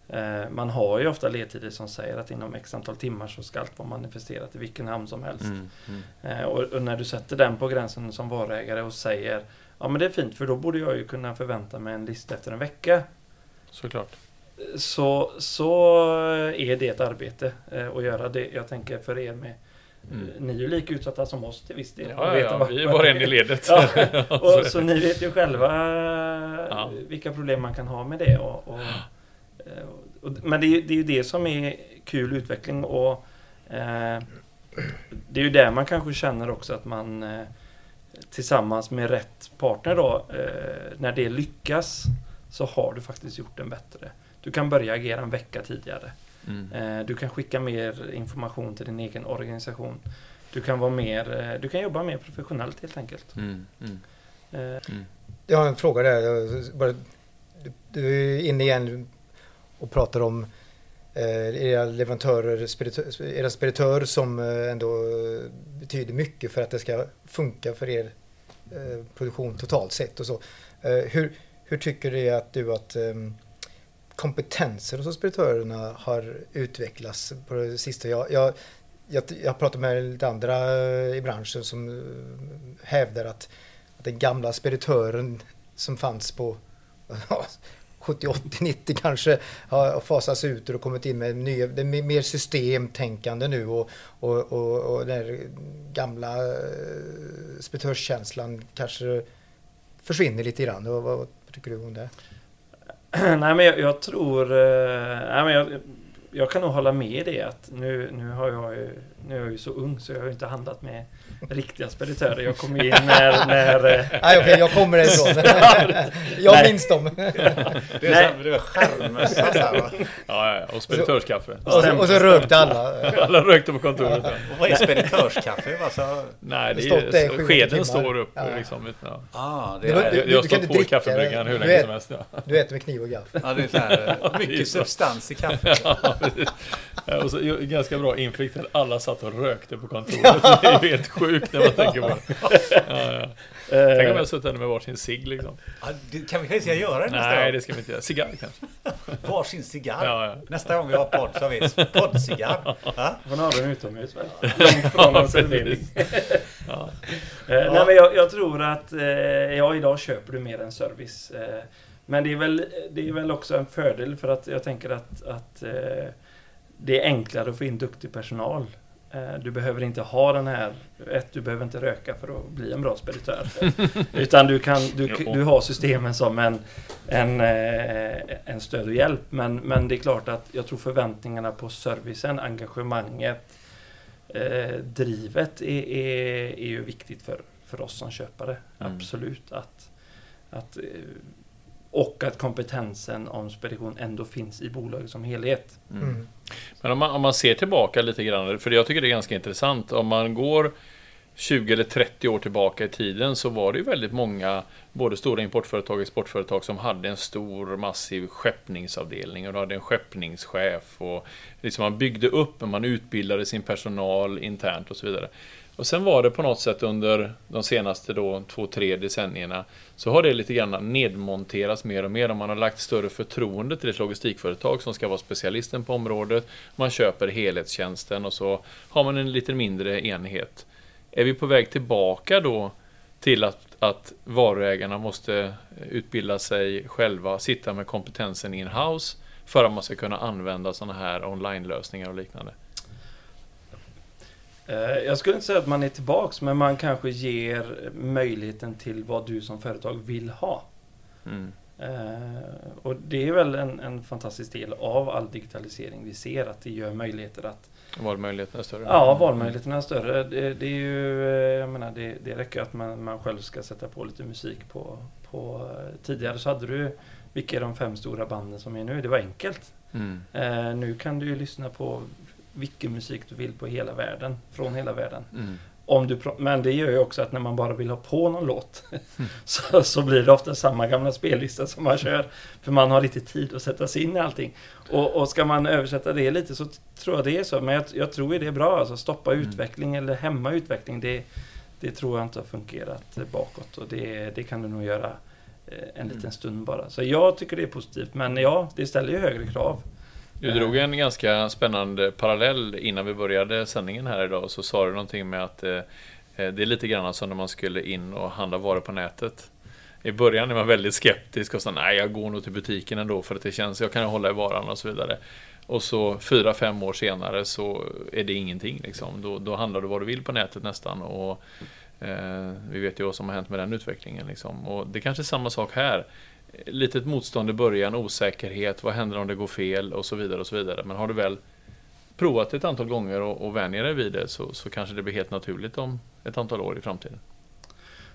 Eh, man har ju ofta ledtider som säger att inom x antal timmar så ska allt vara manifesterat i vilken hamn som helst. Mm, mm. Eh, och, och när du sätter den på gränsen som varuägare och säger Ja men det är fint för då borde jag ju kunna förvänta mig en lista efter en vecka. Såklart. Så, så är det ett arbete eh, att göra det. Jag tänker för er med Mm. Ni är ju lika utsatta som oss till viss del. Ja, Vet ja, ja, vi är var en i ledet. (laughs) Ja, (laughs) och, så ni vet ju själva vilka problem man kan ha med det. Och, och, men det är, ju- det är ju det som är kul utveckling och eh, det är ju där man kanske känner också att man eh, tillsammans med rätt partner då, eh, när det lyckas så har du faktiskt gjort den bättre. Du kan börja agera en vecka tidigare. Mm. Eh, Du kan skicka mer information till din egen organisation. Du kan vara mer, eh, du kan jobba mer professionellt helt enkelt. Mm. Mm. Eh, Jag har en fråga där. Jag Bara, du, du är inne igen och pratar om eh, era leverantörer, speditör, era speditör som eh, ändå eh, betyder mycket för att det ska funka för er produktion totalt sett och så. Hur, hur tycker du att du att ehm, kompetenser hos speditörerna har utvecklats på det sista? Jag, jag, jag, jag pratar med lite andra i branschen som hävdar att, att den gamla speditören som fanns på (laughs) 70, 80, 90 kanske har fasats ut och kommit in med nya, det är mer systemtänkande nu och, och, och, och den här gamla eh, speditörskänslan kanske försvinner lite grann. Vad, vad tycker du om det? (clears throat) nej men jag, jag tror... Eh, nej, men jag, jag kan nog hålla med i det att nu, nu, har jag ju, nu är jag ju så ung så jag har ju inte handlat med riktiga speditörer. Jag kom in när... när eh, Nej okej, jag kommer ifrån. (laughs) jag Nej. minns dem. (laughs) Det är, det skärmmössa så här, va? Ja, ja, och speditörskaffe. och, så, och så rökte alla. (laughs) Alla rökte på kontoret. ja. Och vad är speditörskaffe? Alltså, Nej, det är, skeden timmar. står upp. Ja. Liksom, ja. ah, det är, du- Jag, jag har du stått på kaffebryggaren hur länge Du som helst. Ja. Du äter med kniv och gaffel. ja, det är så här, mycket Precis. substans i kaffet. Och så, ganska bra inflykt alla satt och rökte på kontoret. Det är helt sjukt när man tänker på det. (laughs) Ja, ja. Tänk om jag eh, hade suttit där med varsin cigg liksom. Ja, det- kan vi kanske göra det nästa Nej, gång? det ska vi inte göra. Cigarr kanske? (laughs) Varsin cigarr. Ja, ja. Nästa gång vi har podd så har vi poddcigarr. (laughs) Har den utomhus väl? Långt från. Ja. Eh, Nej men jag, jag tror att eh, ja, idag köper du mer än service. Eh, men det är, väl, det är väl också en fördel för att jag tänker att, att eh, det är enklare att få in duktig personal. Eh, du behöver inte ha den här, ett, du behöver inte röka för att bli en bra speditör. (laughs) Utan du, kan, du, du har systemen som en, en, eh, en stöd och hjälp. Men, men det är klart att jag tror förväntningarna på servicen, engagemanget, eh, drivet är, är, är ju viktigt för, för oss som köpare. Mm. Absolut. Att, att, eh, och att kompetensen om spedition ändå finns i bolaget som helhet. Mm. Men om man, om man ser tillbaka lite grann, för jag tycker det är ganska intressant. Om man går 20 eller 30 år tillbaka i tiden så var det ju väldigt många, både stora importföretag och exportföretag, som hade en stor massiv skeppningsavdelning och du hade en skeppningschef. Och liksom man byggde upp, man utbildade sin personal internt och så vidare. Och sen var det på något sätt under de senaste då, två, tre decennierna så har det lite grann nedmonterats mer och mer och man har lagt större förtroende till ett logistikföretag som ska vara specialisten på området. Man köper helhetstjänsten och så har man en lite mindre enhet. Är vi på väg tillbaka då till att, att varuägarna måste utbilda sig själva, sitta med kompetensen in-house för att man ska kunna använda sådana här online-lösningar och liknande? Eh, Jag skulle inte säga att man är tillbaks, men man kanske ger möjligheten till vad du som företag vill ha. Mm. Eh, och det är väl en, en fantastisk del av all digitalisering vi ser, att det gör möjligheter att Valmöjligheterna är större. Ja, valmöjligheterna är större. Det, det är ju, eh, jag menar, det, det räcker att man, man själv ska sätta på lite musik på, på... Tidigare så hade du, vilka är de fem stora banden som är nu? Det var enkelt. Mm. Eh, nu kan du ju lyssna på vilken musik du vill på hela världen, från hela världen. Mm. Om du, men det gör ju också att när man bara vill ha på någon låt (laughs) så, så blir det ofta samma gamla spellista som man kör. För man har inte tid att sätta sig in i allting. Och, och ska man översätta det lite så tror jag det är så. Men jag, jag tror ju det är bra. Alltså stoppa Mm. utveckling eller hämma utveckling. Det, det tror jag inte har fungerat bakåt och det, det kan du nog göra eh, en liten Mm. stund bara. Så jag tycker det är positivt. Men ja, det ställer ju högre krav. Du drog en ganska spännande parallell innan vi började sändningen här idag. Så sa du någonting med att eh, eh, det är lite grann som när man skulle in och handla varor på nätet. I början är man väldigt skeptisk och så nej, jag går nog till butiken ändå för att det känns, jag kan hålla i varan och så vidare. Och så fyra, fem år senare så är det ingenting liksom. Då, då handlar du vad du vill på nätet nästan. Och eh, vi vet ju vad som har hänt med den utvecklingen liksom. Och det kanske är samma sak här litet motstånd i början, osäkerhet, vad händer om det går fel och så vidare och så vidare. Men har du väl provat ett antal gånger och, och vänjer dig vid det så, så kanske det blir helt naturligt om ett antal år i framtiden.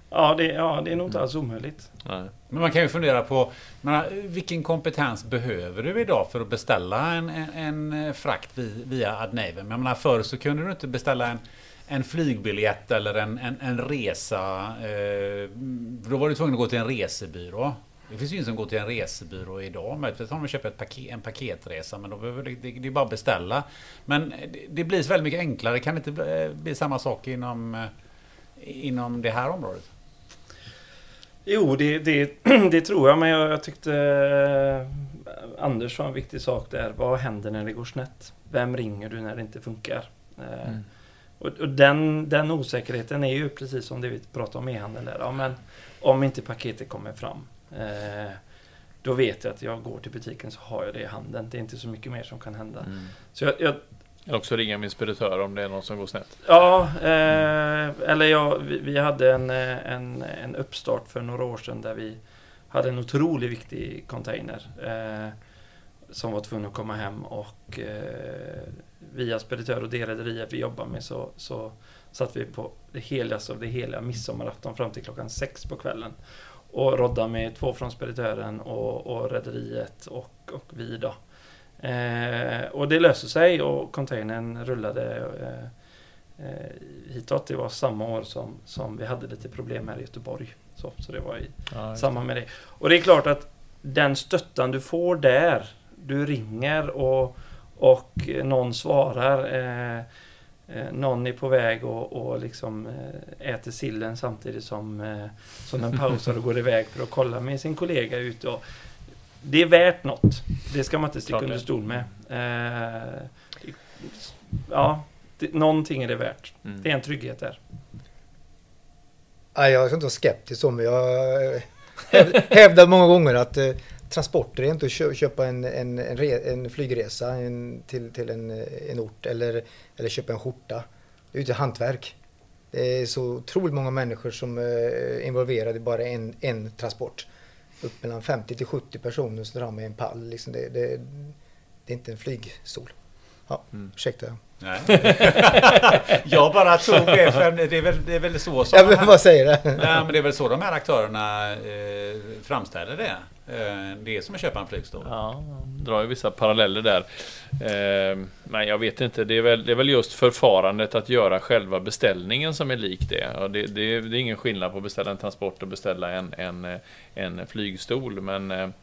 Ja, det, ja, det är nog inte alls omöjligt. Nej. Men man kan ju fundera på men, vilken kompetens behöver du idag för att beställa en, en, en frakt vi- via Adnaven? Jag menar, förr så kunde du inte beställa en, en flygbiljett eller en, en, en resa. Eh, då var du tvungen att gå till en resebyrå. Det finns ju ingen som går till en resebyrå idag. Möjligtvis man köper ett paket, en paketresa. Men då behöver det, det, det är bara att beställa. Men det, det blir så väldigt mycket enklare. Kan det inte bli, bli samma sak inom, eh, inom det här området? Jo, det, det, (clears throat) det tror jag, men jag, jag tyckte eh, Anders sa en viktig sak där. Vad händer när det går snett? Vem ringer du när det inte funkar? Eh, Mm. Och, och den, den osäkerheten är ju precis som det vi pratade om i handeln där. Ja, men om inte paketet kommer fram, eh, då vet jag att jag går till butiken så har jag det i handen. Det är inte så mycket mer som kan hända. Mm. Så jag, jag, Eller också ringa min speditör om det är något som går snett. Ja, eh, eller ja, vi, vi hade en, eh, en, en uppstart för några år sedan där vi hade en otroligt viktig container eh, som var tvungen att komma hem och eh, via speditör och det rederiet vi jobbar med så, så satt vi på det heligaste av det heliga midsommarafton fram till klockan sex på kvällen och rodda med två från speditören och, och rederiet och, och vi då. Eh, och det löste sig och containern rullade eh, eh, hitåt. Det var samma år som, som vi hade lite problem här i Göteborg. Så, så det var i Ja, samband med det. Och det är klart att den stöttan du får där, du ringer och, och någon svarar. Eh, någon är på väg och, och liksom eh, äter sillen samtidigt som, eh, som den pausar och går iväg för att kolla med sin kollega ute. Och, det är värt något. Det ska man inte sticka Klart under stol med. Eh, ja, det, någonting är det värt. Mm. Det är en trygghet där. Ja, jag ska inte vara skeptisk så, men jag häv- hävdar många gånger att eh, transporter är inte att kö- köpa en, en, en, re, en flygresa en, till, till en, en ort eller, eller köpa en skjorta. Det är ju hantverk. Det är så otroligt många människor som eh, är involverade i bara en, en transport. Upp mellan 50 till 70 personer som drar med en pall. Liksom det, det, det är inte en flygstol. Ja, Mm. ursäkta. Nej. (laughs) jag bara tog det för det är väl, det är väl så som... Jag vill bara säga det. Nej, men det är väl så de här aktörerna eh, framställer det. Eh, det är som att köpa en flygstol. Ja, drar ju vissa paralleller där. Eh, men jag vet inte, det är, väl, det är väl just förfarandet att göra själva beställningen som är lik det. Och det, det, är- det är ingen skillnad på att beställa en transport och beställa en, en, eh, en flygstol. Men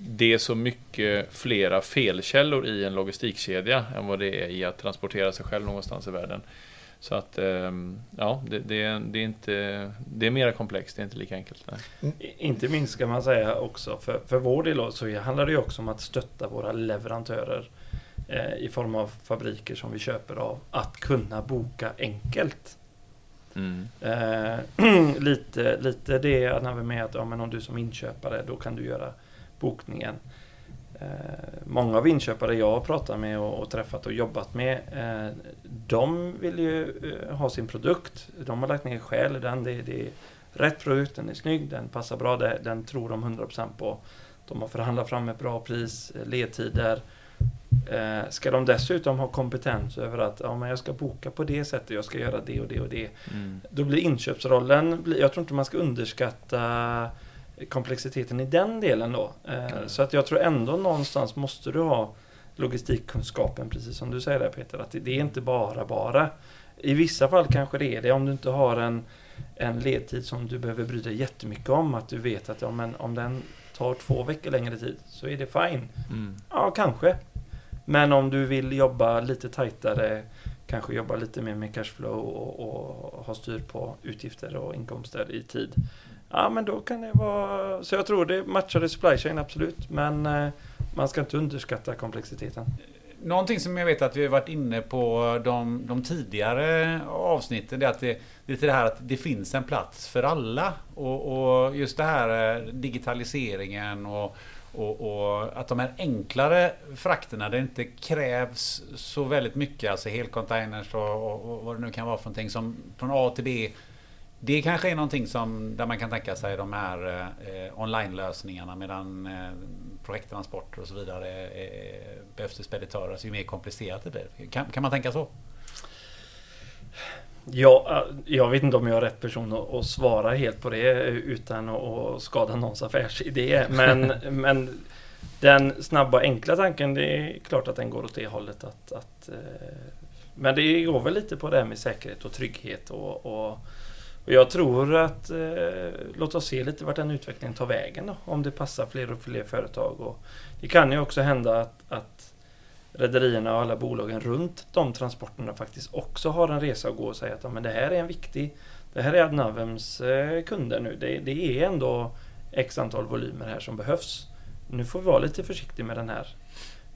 det är så mycket flera felkällor i en logistikkedja än vad det är i att transportera sig själv någonstans i världen. Så att, eh, ja, det, det, är- det är inte... Det är mera komplext, det är inte lika enkelt. Nej. I- Inte minst ska man säga också, för, för vår del så handlar det ju också om att stötta våra leverantörer eh, i form av fabriker som vi köper av, att kunna boka enkelt. Mm. Eh, (clears throat) lite, lite det när vi med att ja, men om du som inköpare, då kan du göra bokningen. Eh, många av inköpare jag har pratat med och, träffat och jobbat med, eh, de vill ju eh, ha sin produkt. De har lagt ner själ i den. Det, det är rätt produkt, den är snygg, den passar bra, den tror de 100% på. De har förhandlat fram ett bra pris, ledtider. Eh, ska de dessutom ha kompetens över att ja, men jag ska boka på det sättet, jag ska göra det och det och det. Mm. Då blir inköpsrollen, jag tror inte man ska underskatta komplexiteten i den delen då. Eh, Så att jag tror ändå någonstans måste du ha logistikkunskapen, precis som du säger där Peter, att det, är inte bara bara. I vissa fall kanske det är det, om du inte har en, en ledtid som du behöver bry dig jättemycket om, att du vet att ja, men om den tar två veckor längre tid så är det fine. Mm. Ja, kanske. Men om du vill jobba lite tajtare, kanske jobba lite mer med cashflow och, och ha styr på utgifter och inkomster i tid. Ja, men då kan det vara... Så jag tror det matchade supply chain, absolut. Men eh, man ska inte underskatta komplexiteten. Någonting som jag vet att vi har varit inne på de, de tidigare avsnitten, det är att det, det är det här att det finns en plats för alla. Och, och just det här eh, digitaliseringen och, och, och, att de här enklare frakterna där det inte krävs så väldigt mycket, alltså helcontainers och, och, och vad det nu kan vara för någonting som från A till B det kanske är någonting som, där man kan tänka sig de här eh, online-lösningarna medan eh, projekttransporter och så vidare eh, behövs det speditörer. Så ju mer komplicerat det blir. Kan, kan man tänka så? Ja, eh, jag vet inte om jag är rätt person att, att svara helt på det utan att skada någons affärsidé. Men, (laughs) men den snabba enkla tanken, det är klart att den går åt det hållet. Att, att, eh, men det går väl lite på det här med säkerhet och trygghet och, och och jag tror att, eh, låt oss se lite vart den utvecklingen tar vägen då, om det passar fler och fler företag. Och det kan ju också hända att, att rederierna och alla bolagen runt de transporterna faktiskt också har en resa att gå och säga att ja, men det här är en viktig, det här är Adnavems eh, kunder nu. Det, det är ändå x antal volymer här som behövs. Nu får vi vara lite försiktiga med den här.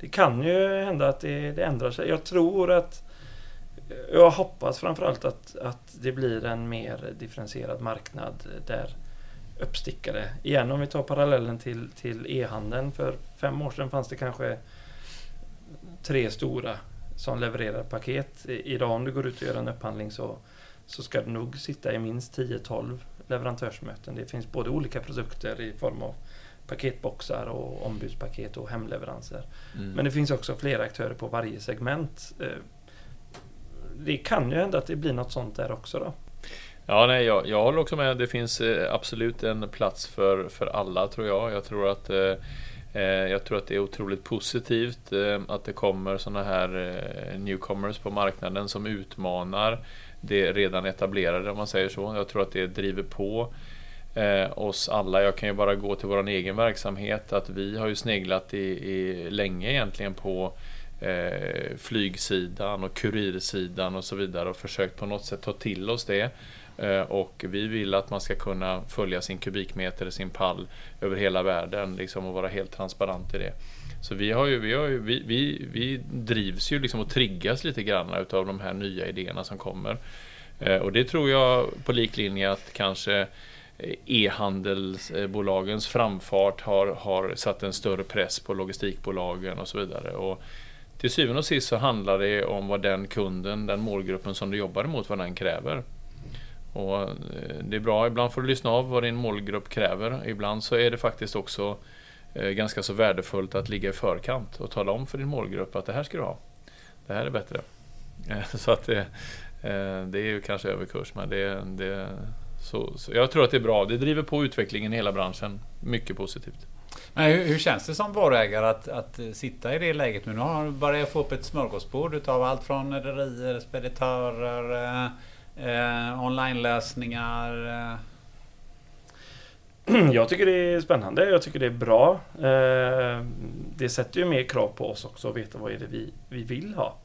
Det kan ju hända att det, det ändrar sig. Jag tror att jag hoppas framförallt att, att det blir en mer differentierad marknad där uppstickare. Igen om vi tar parallellen till, till e-handeln. För fem år sedan fanns det kanske tre stora som levererar paket. Idag om du går ut och gör en upphandling så, så ska du nog sitta i minst 10-12 leverantörsmöten. Det finns både olika produkter i form av paketboxar och ombudspaket och hemleveranser. Mm. Men det finns också flera aktörer på varje segment. Det kan ju hända att det blir något sånt där också då. Ja, nej, jag, jag håller också med. Det finns eh, absolut en plats för, för alla tror jag. Jag tror att eh, eh jag tror att det är otroligt positivt eh, att det kommer sådana här newcomers på marknaden som utmanar det redan etablerade om man säger så. Jag tror att det driver på oss alla. Jag kan ju bara gå till vår egen verksamhet att vi har ju sneglat i, i länge egentligen på eh, flygsidan och kurirsidan och så vidare och försökt på något sätt ta till oss det. Eh, och vi vill att man ska kunna följa sin kubikmeter, sin pall över hela världen liksom, och vara helt transparent i det. Så vi, har ju, vi, har ju, vi, vi, vi drivs ju liksom och triggas lite grann utav de här nya idéerna som kommer. Eh, och det tror jag på liklinje att kanske e-handelsbolagens framfart har, har satt en större press på logistikbolagen och så vidare. Och till syvende och sist så handlar det om vad den kunden, den målgruppen som du jobbar mot, vad den kräver. Och eh, det är bra, ibland får du lyssna av vad din målgrupp kräver. Ibland så är det faktiskt också eh, ganska så värdefullt att ligga i förkant och tala om för din målgrupp att det här ska du ha. Det här är bättre. (laughs) Så att det, det är ju kanske överkurs, men det, det så, så jag tror att det är bra. Det driver på utvecklingen i hela branschen. Mycket positivt. Men hur, hur, känns det som varuägare att, att sitta i det läget nu? Nu har börjat få upp ett smörgåsbord utav allt från rederier, speditörer, eh, eh, onlinelösningar. Eh. (clears throat) Jag tycker det är spännande. Jag tycker det är bra. Eh, det sätter ju mer krav på oss också att veta vad är det vi, vi vill ha.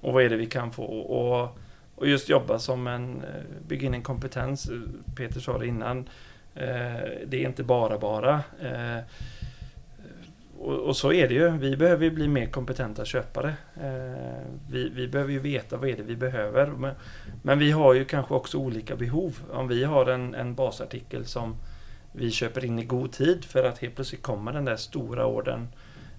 Och vad är det vi kan få. Och, och just jobba som en, eh, bygga in en kompetens. Eh, Peter sa det innan. Eh, det är inte bara bara. Eh, och, så är det ju. Vi behöver ju bli mer kompetenta köpare. Vi, vi, behöver ju veta vad är det vi behöver. Men, men, vi har ju kanske också olika behov. Om vi har en, en basartikel som vi köper in i god tid för att helt plötsligt kommer den där stora ordern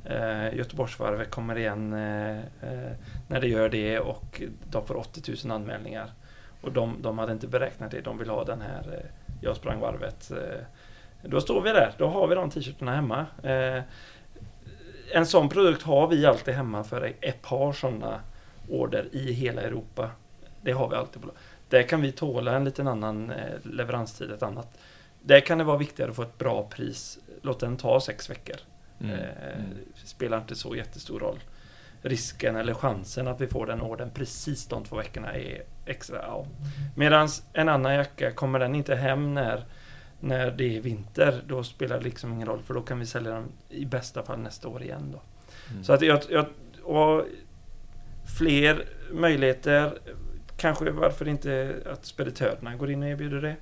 Eh, Göteborgsvarvet kommer igen eh, eh, när det gör det och de får 80 000 anmälningar. Och de, de hade inte beräknat det. De vill ha den här eh, Jag sprang varvet. Eh, då står vi där. Då har vi de t-shirtarna hemma eh, en sån produkt har vi alltid hemma för ett par sådana order i hela Europa. Det har vi alltid. På. Där kan vi tåla en liten annan eh, leveranstid, ett annat. Där kan det vara viktigare att få ett bra pris. Låt den ta sex veckor. Mm. Eh, mm. Spelar inte så jättestor roll. Risken eller chansen att vi får den orden precis de två veckorna är extra. Ja. Medan en annan jacka, kommer den inte hem när när det är vinter, då spelar det liksom ingen roll för då kan vi sälja dem i bästa fall nästa år igen. Då. Mm. Så att jag, jag och fler möjligheter. Kanske varför inte att speditörerna går in och erbjuder det.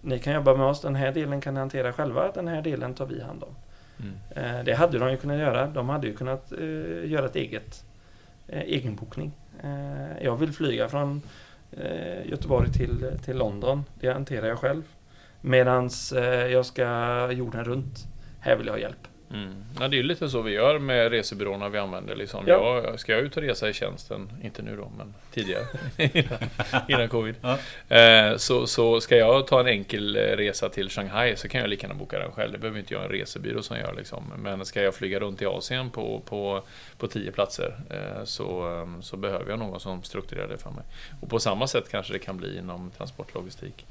Ni kan jobba med oss, den här delen kan ni hantera själva, den här delen tar vi hand om. Mm. Eh, det hade de ju kunnat göra. De hade ju kunnat eh, göra ett eget eh, egenbokning. Eh, jag vill flyga från eh, Göteborg till, till London. Det hanterar jag själv. Medans eh, jag ska jorden runt. Här vill jag ha hjälp. Mm. Ja, det är lite så vi gör med resebyråerna vi använder. Liksom. Ja. Jag, ska jag ut och resa i tjänsten, inte nu då, men tidigare, (laughs) innan covid, Ja. eh, så, så ska jag ta en enkel eh, resa till Shanghai så kan jag lika gärna boka den själv. Det behöver inte jag en resebyrå som gör. Liksom. Men ska jag flyga runt i Asien på, på, på tio platser eh, så, eh, så behöver jag någon som strukturerar det för mig. Och på samma sätt kanske det kan bli inom transportlogistik.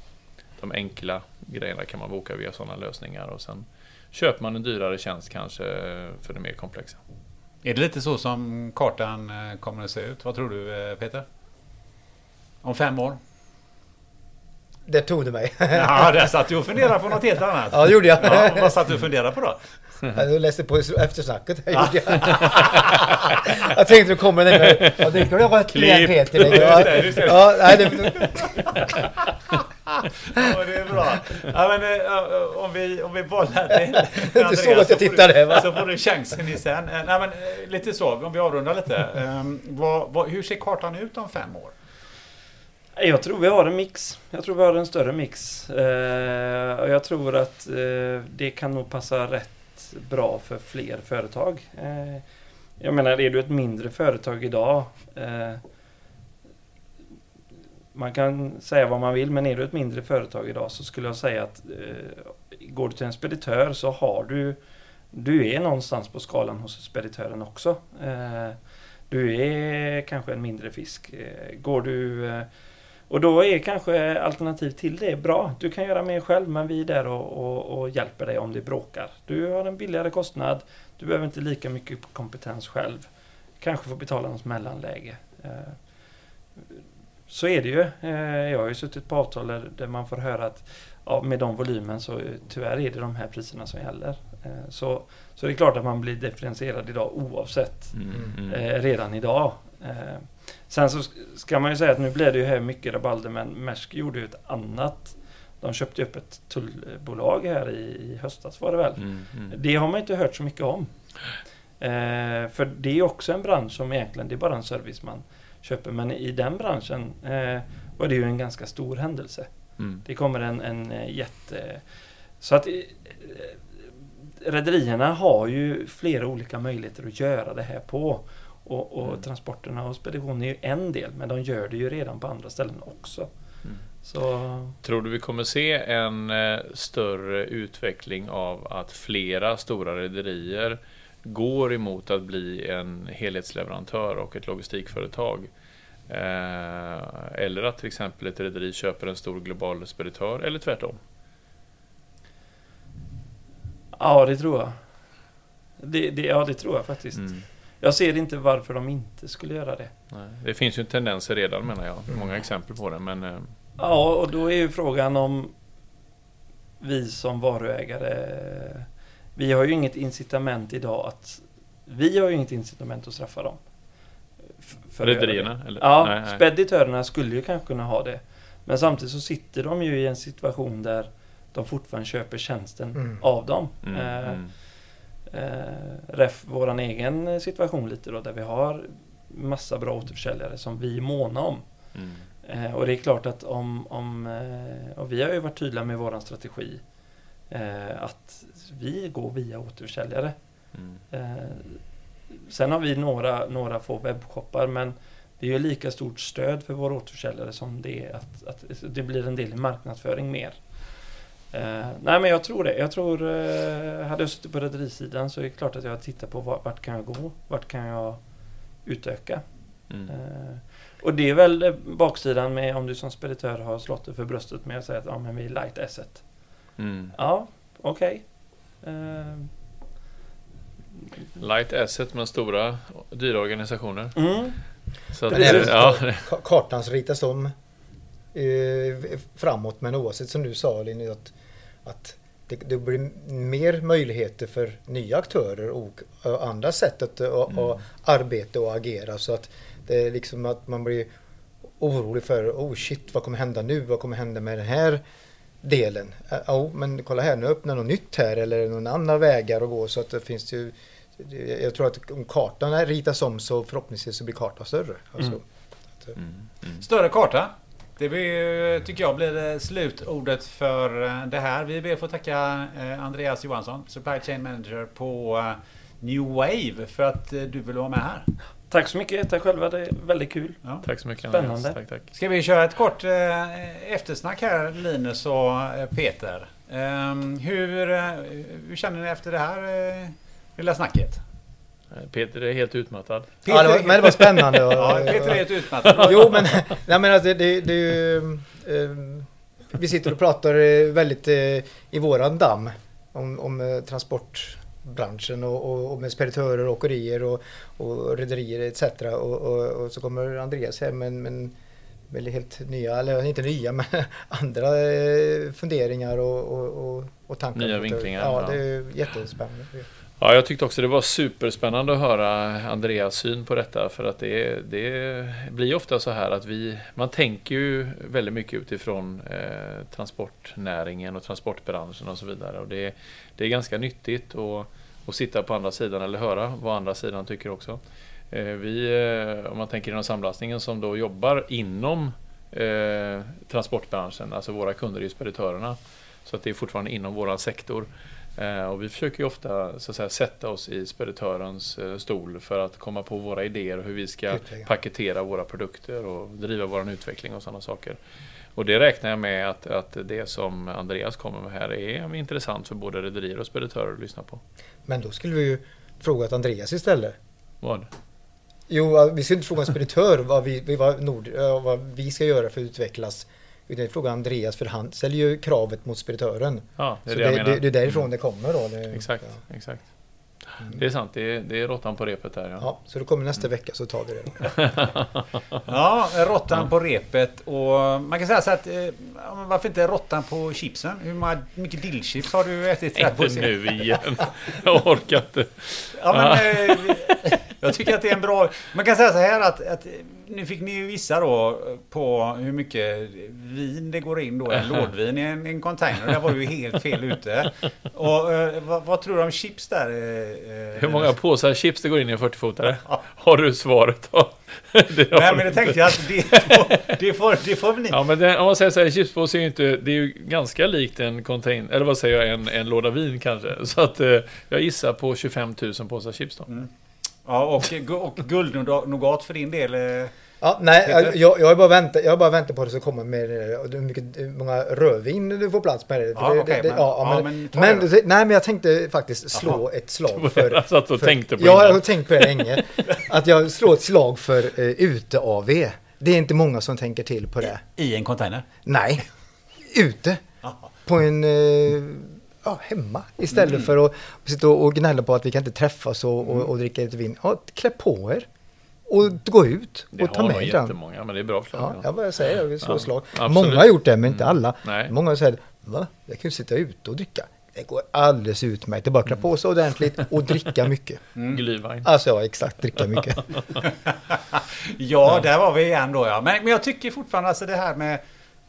De enkla grejerna kan man boka via sådana lösningar och sen köper man en dyrare tjänst kanske för det mer komplexa. Är det lite så som kartan eh, kommer att se ut? Vad tror du eh, Peter? Om fem år? Det tog du mig. (laughs) Ja, där satt du och funderade på något helt annat. Ja, det gjorde jag. Ja, vad satt du och funderade på då? Jag läste på eftersnacket. Gjorde jag. (laughs) jag tänkte du kommer den. Ja, det kunde jag ett Klipp. Peter. Ja, ja, nej, det, (laughs) Ja, det är bra. Ja, men, eh, om, vi, om vi bollar till Du såg att jag så får tittade, du, va? Så får du chansen i sen. Eh, Nej, men, eh, lite så, om vi avrundar lite. Ehm, vad, vad, hur ser kartan ut om fem år? Jag tror vi har en mix. Jag tror vi har en större mix. Eh, och jag tror att eh, det kan nog passa rätt bra för fler företag. Eh, jag menar, är du ett mindre företag idag eh, man kan säga vad man vill, men är du ett mindre företag idag så skulle jag säga att eh, går du till en speditör så har du du är någonstans på skalan hos speditören också. Eh, du är kanske en mindre fisk. Eh, går du eh, och då är kanske alternativ till det bra. Du kan göra mer själv men vi är där och, och, och hjälper dig om det bråkar. Du har en billigare kostnad. Du behöver inte lika mycket kompetens själv. Kanske får betala något mellanläge. Eh, så är det ju. Eh, Jag har ju suttit på avtal där- man får höra att ja, med de volymen så eh, tyvärr är det de här priserna som gäller. Eh, Så, så det är klart att man blir differentierad idag oavsett Mm, mm. redan idag. Sen så ska man ju säga att nu blir det ju här mycket rabalder men Maersk gjorde ju ett annat. De köpte upp ett tullbolag här i, i höstas var det väl. Mm, mm. Det har man inte hört så mycket om. För det är också en bransch som egentligen, det är bara en service man köper. Men i den branschen eh, var det ju en ganska stor händelse. Mm. Det kommer en, en eh, jätte... Så att eh, rederierna har ju flera olika möjligheter att göra det här på. Och, och Mm. transporterna och spedition är ju en del, men de gör det ju redan på andra ställen också. Mm. Så Tror du vi kommer se en eh, större utveckling av att flera stora rederier går emot att bli en helhetsleverantör och ett logistikföretag? Eh, eller att till exempel ett rederi köper en stor global speditör, eller tvärtom. ja, det tror jag. Det, det, ja, det tror jag faktiskt. Mm. Jag ser inte varför de inte skulle göra det. Nej, Det finns ju tendenser redan menar jag. Många exempel på det. Men eh, Ja, och då är ju frågan om vi som varuägare, vi har ju inget incitament idag att, vi har ju inget incitament att straffa dem. För rederierna? Ja, Nej, nej. speditörerna skulle ju kanske kunna ha det. Men samtidigt så sitter de ju i en situation där de fortfarande köper tjänsten Mm. av dem. Mm, Eh, mm. Eh, ref våran egen situation lite då, där vi har massa bra återförsäljare som vi är måna om. Mm. Eh, och det är klart att om, om eh, och vi har ju varit tydliga med våran strategi eh, att vi går via återförsäljare. Sen har vi några, några få webbshoppar men det är ju lika stort stöd för våra återförsäljare som det är att, att det blir en del i marknadsföring mer. Eh, nej men jag tror det. Jag tror, eh, hade jag suttit på rederisidan så är det klart att jag tittar på vart, vart kan jag gå? Vart kan jag utöka? Mm. Eh, och det är väl eh, baksidan med om du som speditör har slått dig för bröstet med att säga att ja, men vi är light asset. Mm. Ja, okej. Eh, Light asset men stora dyra organisationer. mm. Så att, även ja, ka- kartan ritas om eh, framåt men oavsett som du sa Linus att, att det, det blir mer möjligheter för nya aktörer och, och andra sätt att och, Mm. och arbeta och agera. Så att det är liksom att man blir orolig för, oh shit, vad kommer hända nu? Vad kommer hända med den här delen? Ja, oh, men kolla här, nu öppnar något nytt här eller någon annan vägar att gå så att det finns ju jag tror att om kartan ritas om så förhoppningsvis så blir kartan större. Alltså, Mm. att, eh, Större karta. Det blir, tycker jag blir det slutordet för eh, det här. Vi ber att få tacka eh, Andreas Johansson, Supply Chain Manager på eh, New Wave för att eh, du vill vara med här. Tack så mycket, tack själva. Det är väldigt kul. Ja. Tack så mycket Spännande. Andreas. Tack, tack. Ska vi köra ett kort eh, eftersnack här Linus och eh, Peter. Ehm, hur, eh, hur känner ni efter det här eh, lilla snacket? Peter är helt utmattad. ja, det var, men det var spännande. (laughs) och- Ja, Peter är helt utmattad. (laughs) Jo, men, nej, men alltså, det, det är ju... eh, vi sitter och pratar väldigt eh, i våran damm om, om eh, transportbranschen och, och, och med speditörer, åkerier och, och rederier etc. Och, och, och så kommer Andreas här med, med, med helt nya, eller inte nya, (laughs) men andra eh, funderingar och, och, och, tankar. Nya vinklingar, ja. det är jättespännande. Ja, jag tyckte också det var superspännande att höra Andreas syn på detta. För att det, det blir ofta så här att vi, man tänker ju väldigt mycket utifrån eh, transportnäringen och transportbranschen och så vidare. Och det, det är ganska nyttigt att, att sitta på andra sidan eller höra vad andra sidan tycker också. Eh, vi, eh, om man tänker inom samlastningen som då jobbar inom eh, transportbranschen, alltså våra kunder är ju speditörerna. Så att det är fortfarande inom våran sektor. Eh, och vi försöker ju ofta så att säga, sätta oss i speditörens eh, stol för att komma på våra idéer och hur vi ska paketera våra produkter och driva vår utveckling och sådana saker. Och det räknar jag med att, att det som Andreas kommer med här är intressant för både rederier och speditörer att lyssna på. Men då skulle vi ju frågat Andreas istället. Vad? Jo, vi ska inte fråga en speditör vad vi, vi- vad, Nord, eh, vad vi ska göra för att utvecklas. Utan vi frågar Andreas för han ställer ju kravet mot speditören. Ja, det är Så det, det, jag menar. det, det är därifrån det kommer då. Det, Exakt, Ja. exakt. Mm. Det är sant, det är, det är råttan på repet där. Ja. Ja, så det kommer nästa vecka så tar vi det. (laughs) Ja, råttan på repet och man kan säga så att eh, ja, varför inte råttan på chipsen? Hur många- mycket dillchips har du ätit? här på Inte nu igen. Jag orkar inte. Ja, men, eh, jag tycker att det är en bra... Man kan säga så här att, att nu fick ni ju vissa då på hur mycket vin det går in då, en (laughs) lådvin i en, en container. Där var du ju helt fel ute. Och eh, vad, vad tror du om chips där? eh, eh, Hur många påsar chips det går in i en 40-fotare? Har du svaret då? (laughs) Det Nej men det tänkte jag att det får, det får, det får ni. Ja men det, om man säger så här, chipspåse är ju inte... Det är ju ganska likt en contain... Eller vad säger jag? En, en låda vin kanske. Så att eh, jag gissar på 25 000 påsar chips då. Ja, och, och guldnougat för din del. eh, Ja, nej, jag, jag har bara väntat, jag bara väntat på att det ska komma med eh, hur mycket, hur många rödvin du får plats med. Det, för Ja, det, okej, det, men- ja, ja, men, men ta men, det det, nej, men jag tänkte faktiskt slå ett (laughs) slag för... Jag satt och tänkte på Ja, jag har tänkt på det länge. Att jag slår ett slag för uh, ute-AV. Det är inte många som tänker till på det. I en container? Nej, ute. Jaha. På en... eh, ja, hemma. Istället Mm. för att sitta och gnälla på att vi kan inte träffas och, och, och dricka lite vin. Ja, klä på er. Och gå ut Det och ta har nog med den. jättemånga, men det är bra förslag. Ja, jag bara säger jag vill slå Ja, slag. absolut. Många har gjort det, men inte alla. Nej. Många säger, va? Jag kan ju sitta ute och dricka. Det går alldeles utmärkt. Det är bara att klä på sig ordentligt och dricka mycket. (laughs) Glühwein. Alltså ja, exakt, dricka mycket. (laughs) (laughs) Ja, där var vi igen då ja. Men, men jag tycker fortfarande alltså det här med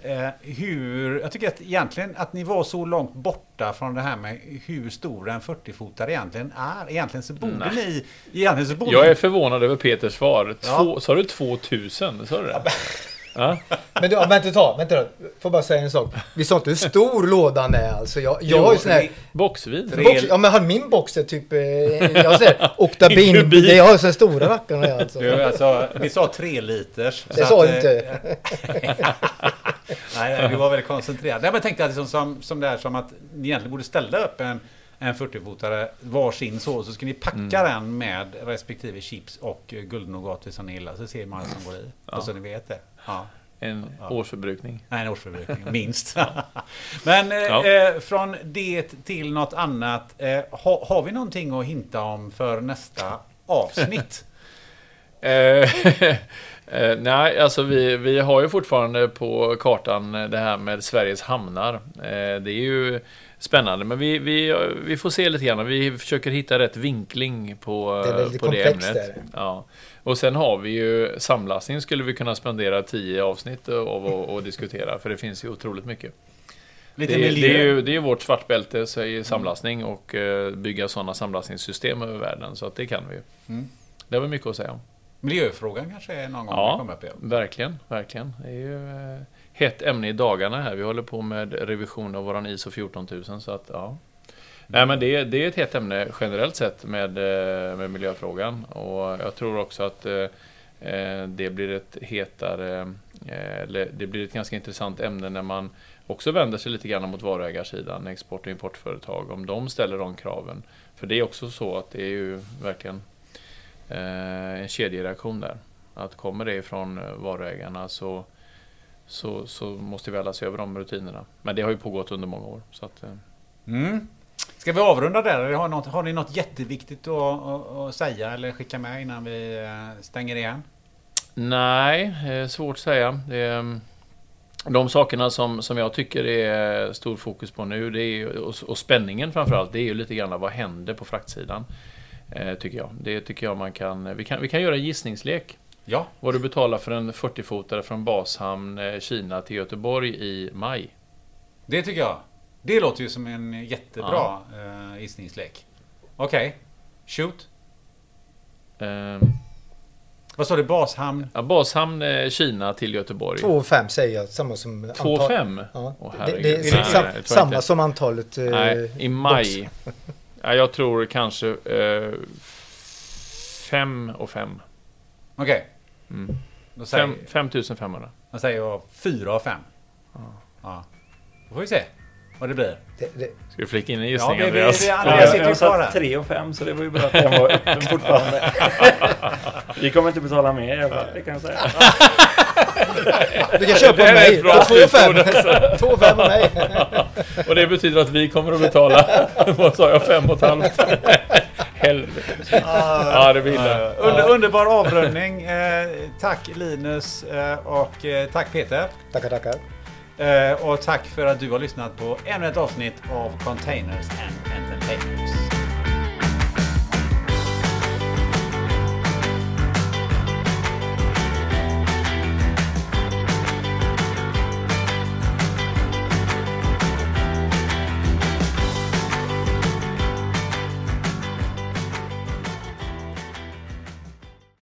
eh, hur... Jag tycker att egentligen att ni var så långt borta från det här med hur stor en 40-fotare egentligen är. Egentligen så borde Nej. ni... Egentligen så borde Jag är förvånad över Peters svar. Ja. Två, Sa du 2000? Sa du det? Ja. Men du, ja, vänta, ta, vänta då. Får bara säga en sak. Vi sa inte hur stor lådan är alltså. Jag, jag har ju sån här... Boxvin? Box, ja men har min box är typ, eh, jag säger (laughs) oktabin, det har så stora rackarna alltså. Du, alltså, vi sa tre liters. Det sa att, du eh, inte. (laughs) Nej, nej, du var väldigt koncentrerad. Nej, men jag tänkte att liksom, som, som det här som att ni egentligen borde ställa upp en, en 40-fotare varsin så, så ska ni packa Mm. den med respektive chips och guldnougat som ni gillar. Så ser man vad som går i. Ja. Och så ni vet det. Ja. En årsförbrukning. Nej, en årsförbrukning, (laughs) minst. (laughs) Men eh, Ja. eh, från det till något annat. Eh, ha, har vi någonting att hinta om för nästa avsnitt? (laughs) Eh, eh, nej, alltså vi, vi har ju fortfarande på kartan det här med Sveriges hamnar. Eh, det är ju spännande. Men vi, vi, vi får se lite grann. Vi försöker hitta rätt vinkling på Det är på det ämnet. där. Ja. Och sen har vi ju samlastning skulle vi kunna spendera tio avsnitt av att att diskutera. För det finns ju otroligt mycket. Lite Det, miljö. det, är ju, det är vårt svartbälte i samlastning och eh, bygga sådana samlastningssystem över världen. Så att det kan vi ju. Mm. Det har vi mycket att säga om. Miljöfrågan kanske är någon gång Ja. kommer upp igen. Verkligen, verkligen. Det är ju eh, hett ämne i dagarna här. Vi håller på med revision av våran ISO 14000 så att ja. Nej men det, det är ett hett ämne generellt sett med, eh, med miljöfrågan och jag tror också att eh, eh, det blir ett hetare, eh, eller det blir ett ganska intressant ämne när man också vänder sig lite grann mot varuägarsidan, export och importföretag, om de ställer de kraven. För det är också så att det är ju verkligen eh, en kedjereaktion där. Att kommer det ifrån varuägarna så, så, så måste vi alla se över de rutinerna. Men det har ju pågått under många år. Så att, eh, Mm. Ska vi avrunda där? Har, något, har ni något jätteviktigt att, att, att säga eller skicka med innan vi eh, stänger igen? nej, eh, svårt att säga. Det, är, de sakerna som, som jag tycker är stor fokus på nu, det är, och, och spänningen framförallt, det är ju lite grann vad händer på fraktsidan. Eh, tycker jag. Det tycker jag man kan... Vi kan, vi kan göra en gissningslek. Ja. Vad du betalar för en 40-fotare från Bashamn, eh, Kina till Göteborg i maj. Det tycker jag. Det låter ju som en jättebra ja. gissningslek. Okej. Shoot. Eh, Vad sa du? Bashamn? ja, Bashamn, eh, Kina till Göteborg. 2 och 5 säger jag, samma som... 2 antal- 5? Ja. Åh, det, är Nej, sam, samma inte. som antalet... eh, Nej, i maj. Ja, jag tror kanske 5 och 5. Okej. Mm. Då säger, 5500. då säger jag 4 av 5. Ja. Då får vi se vad det blir. Det, det, Ska du flika in en Ja, gissning det, det, Andreas? det, Ja, Andreas jag, sitter ju kvar här. 3 och 5 så det var ju bra att den var öppen (laughs) fortfarande. Vi kommer inte betala mer i det kan jag säga. du kan köpa (laughs) Det mig. ett bra 2 och 5. 2 (laughs) och 5 av mig. Och det betyder att vi kommer att betala, vad sa jag, fem och ett halvt? Helvete. Ja, det blir illa. Under, underbar avrundning. Eh, tack Linus eh, och eh, tack Peter. Tackar, tackar. Eh, och tack för att du har lyssnat på ännu ett avsnitt av Containers and Entertainers.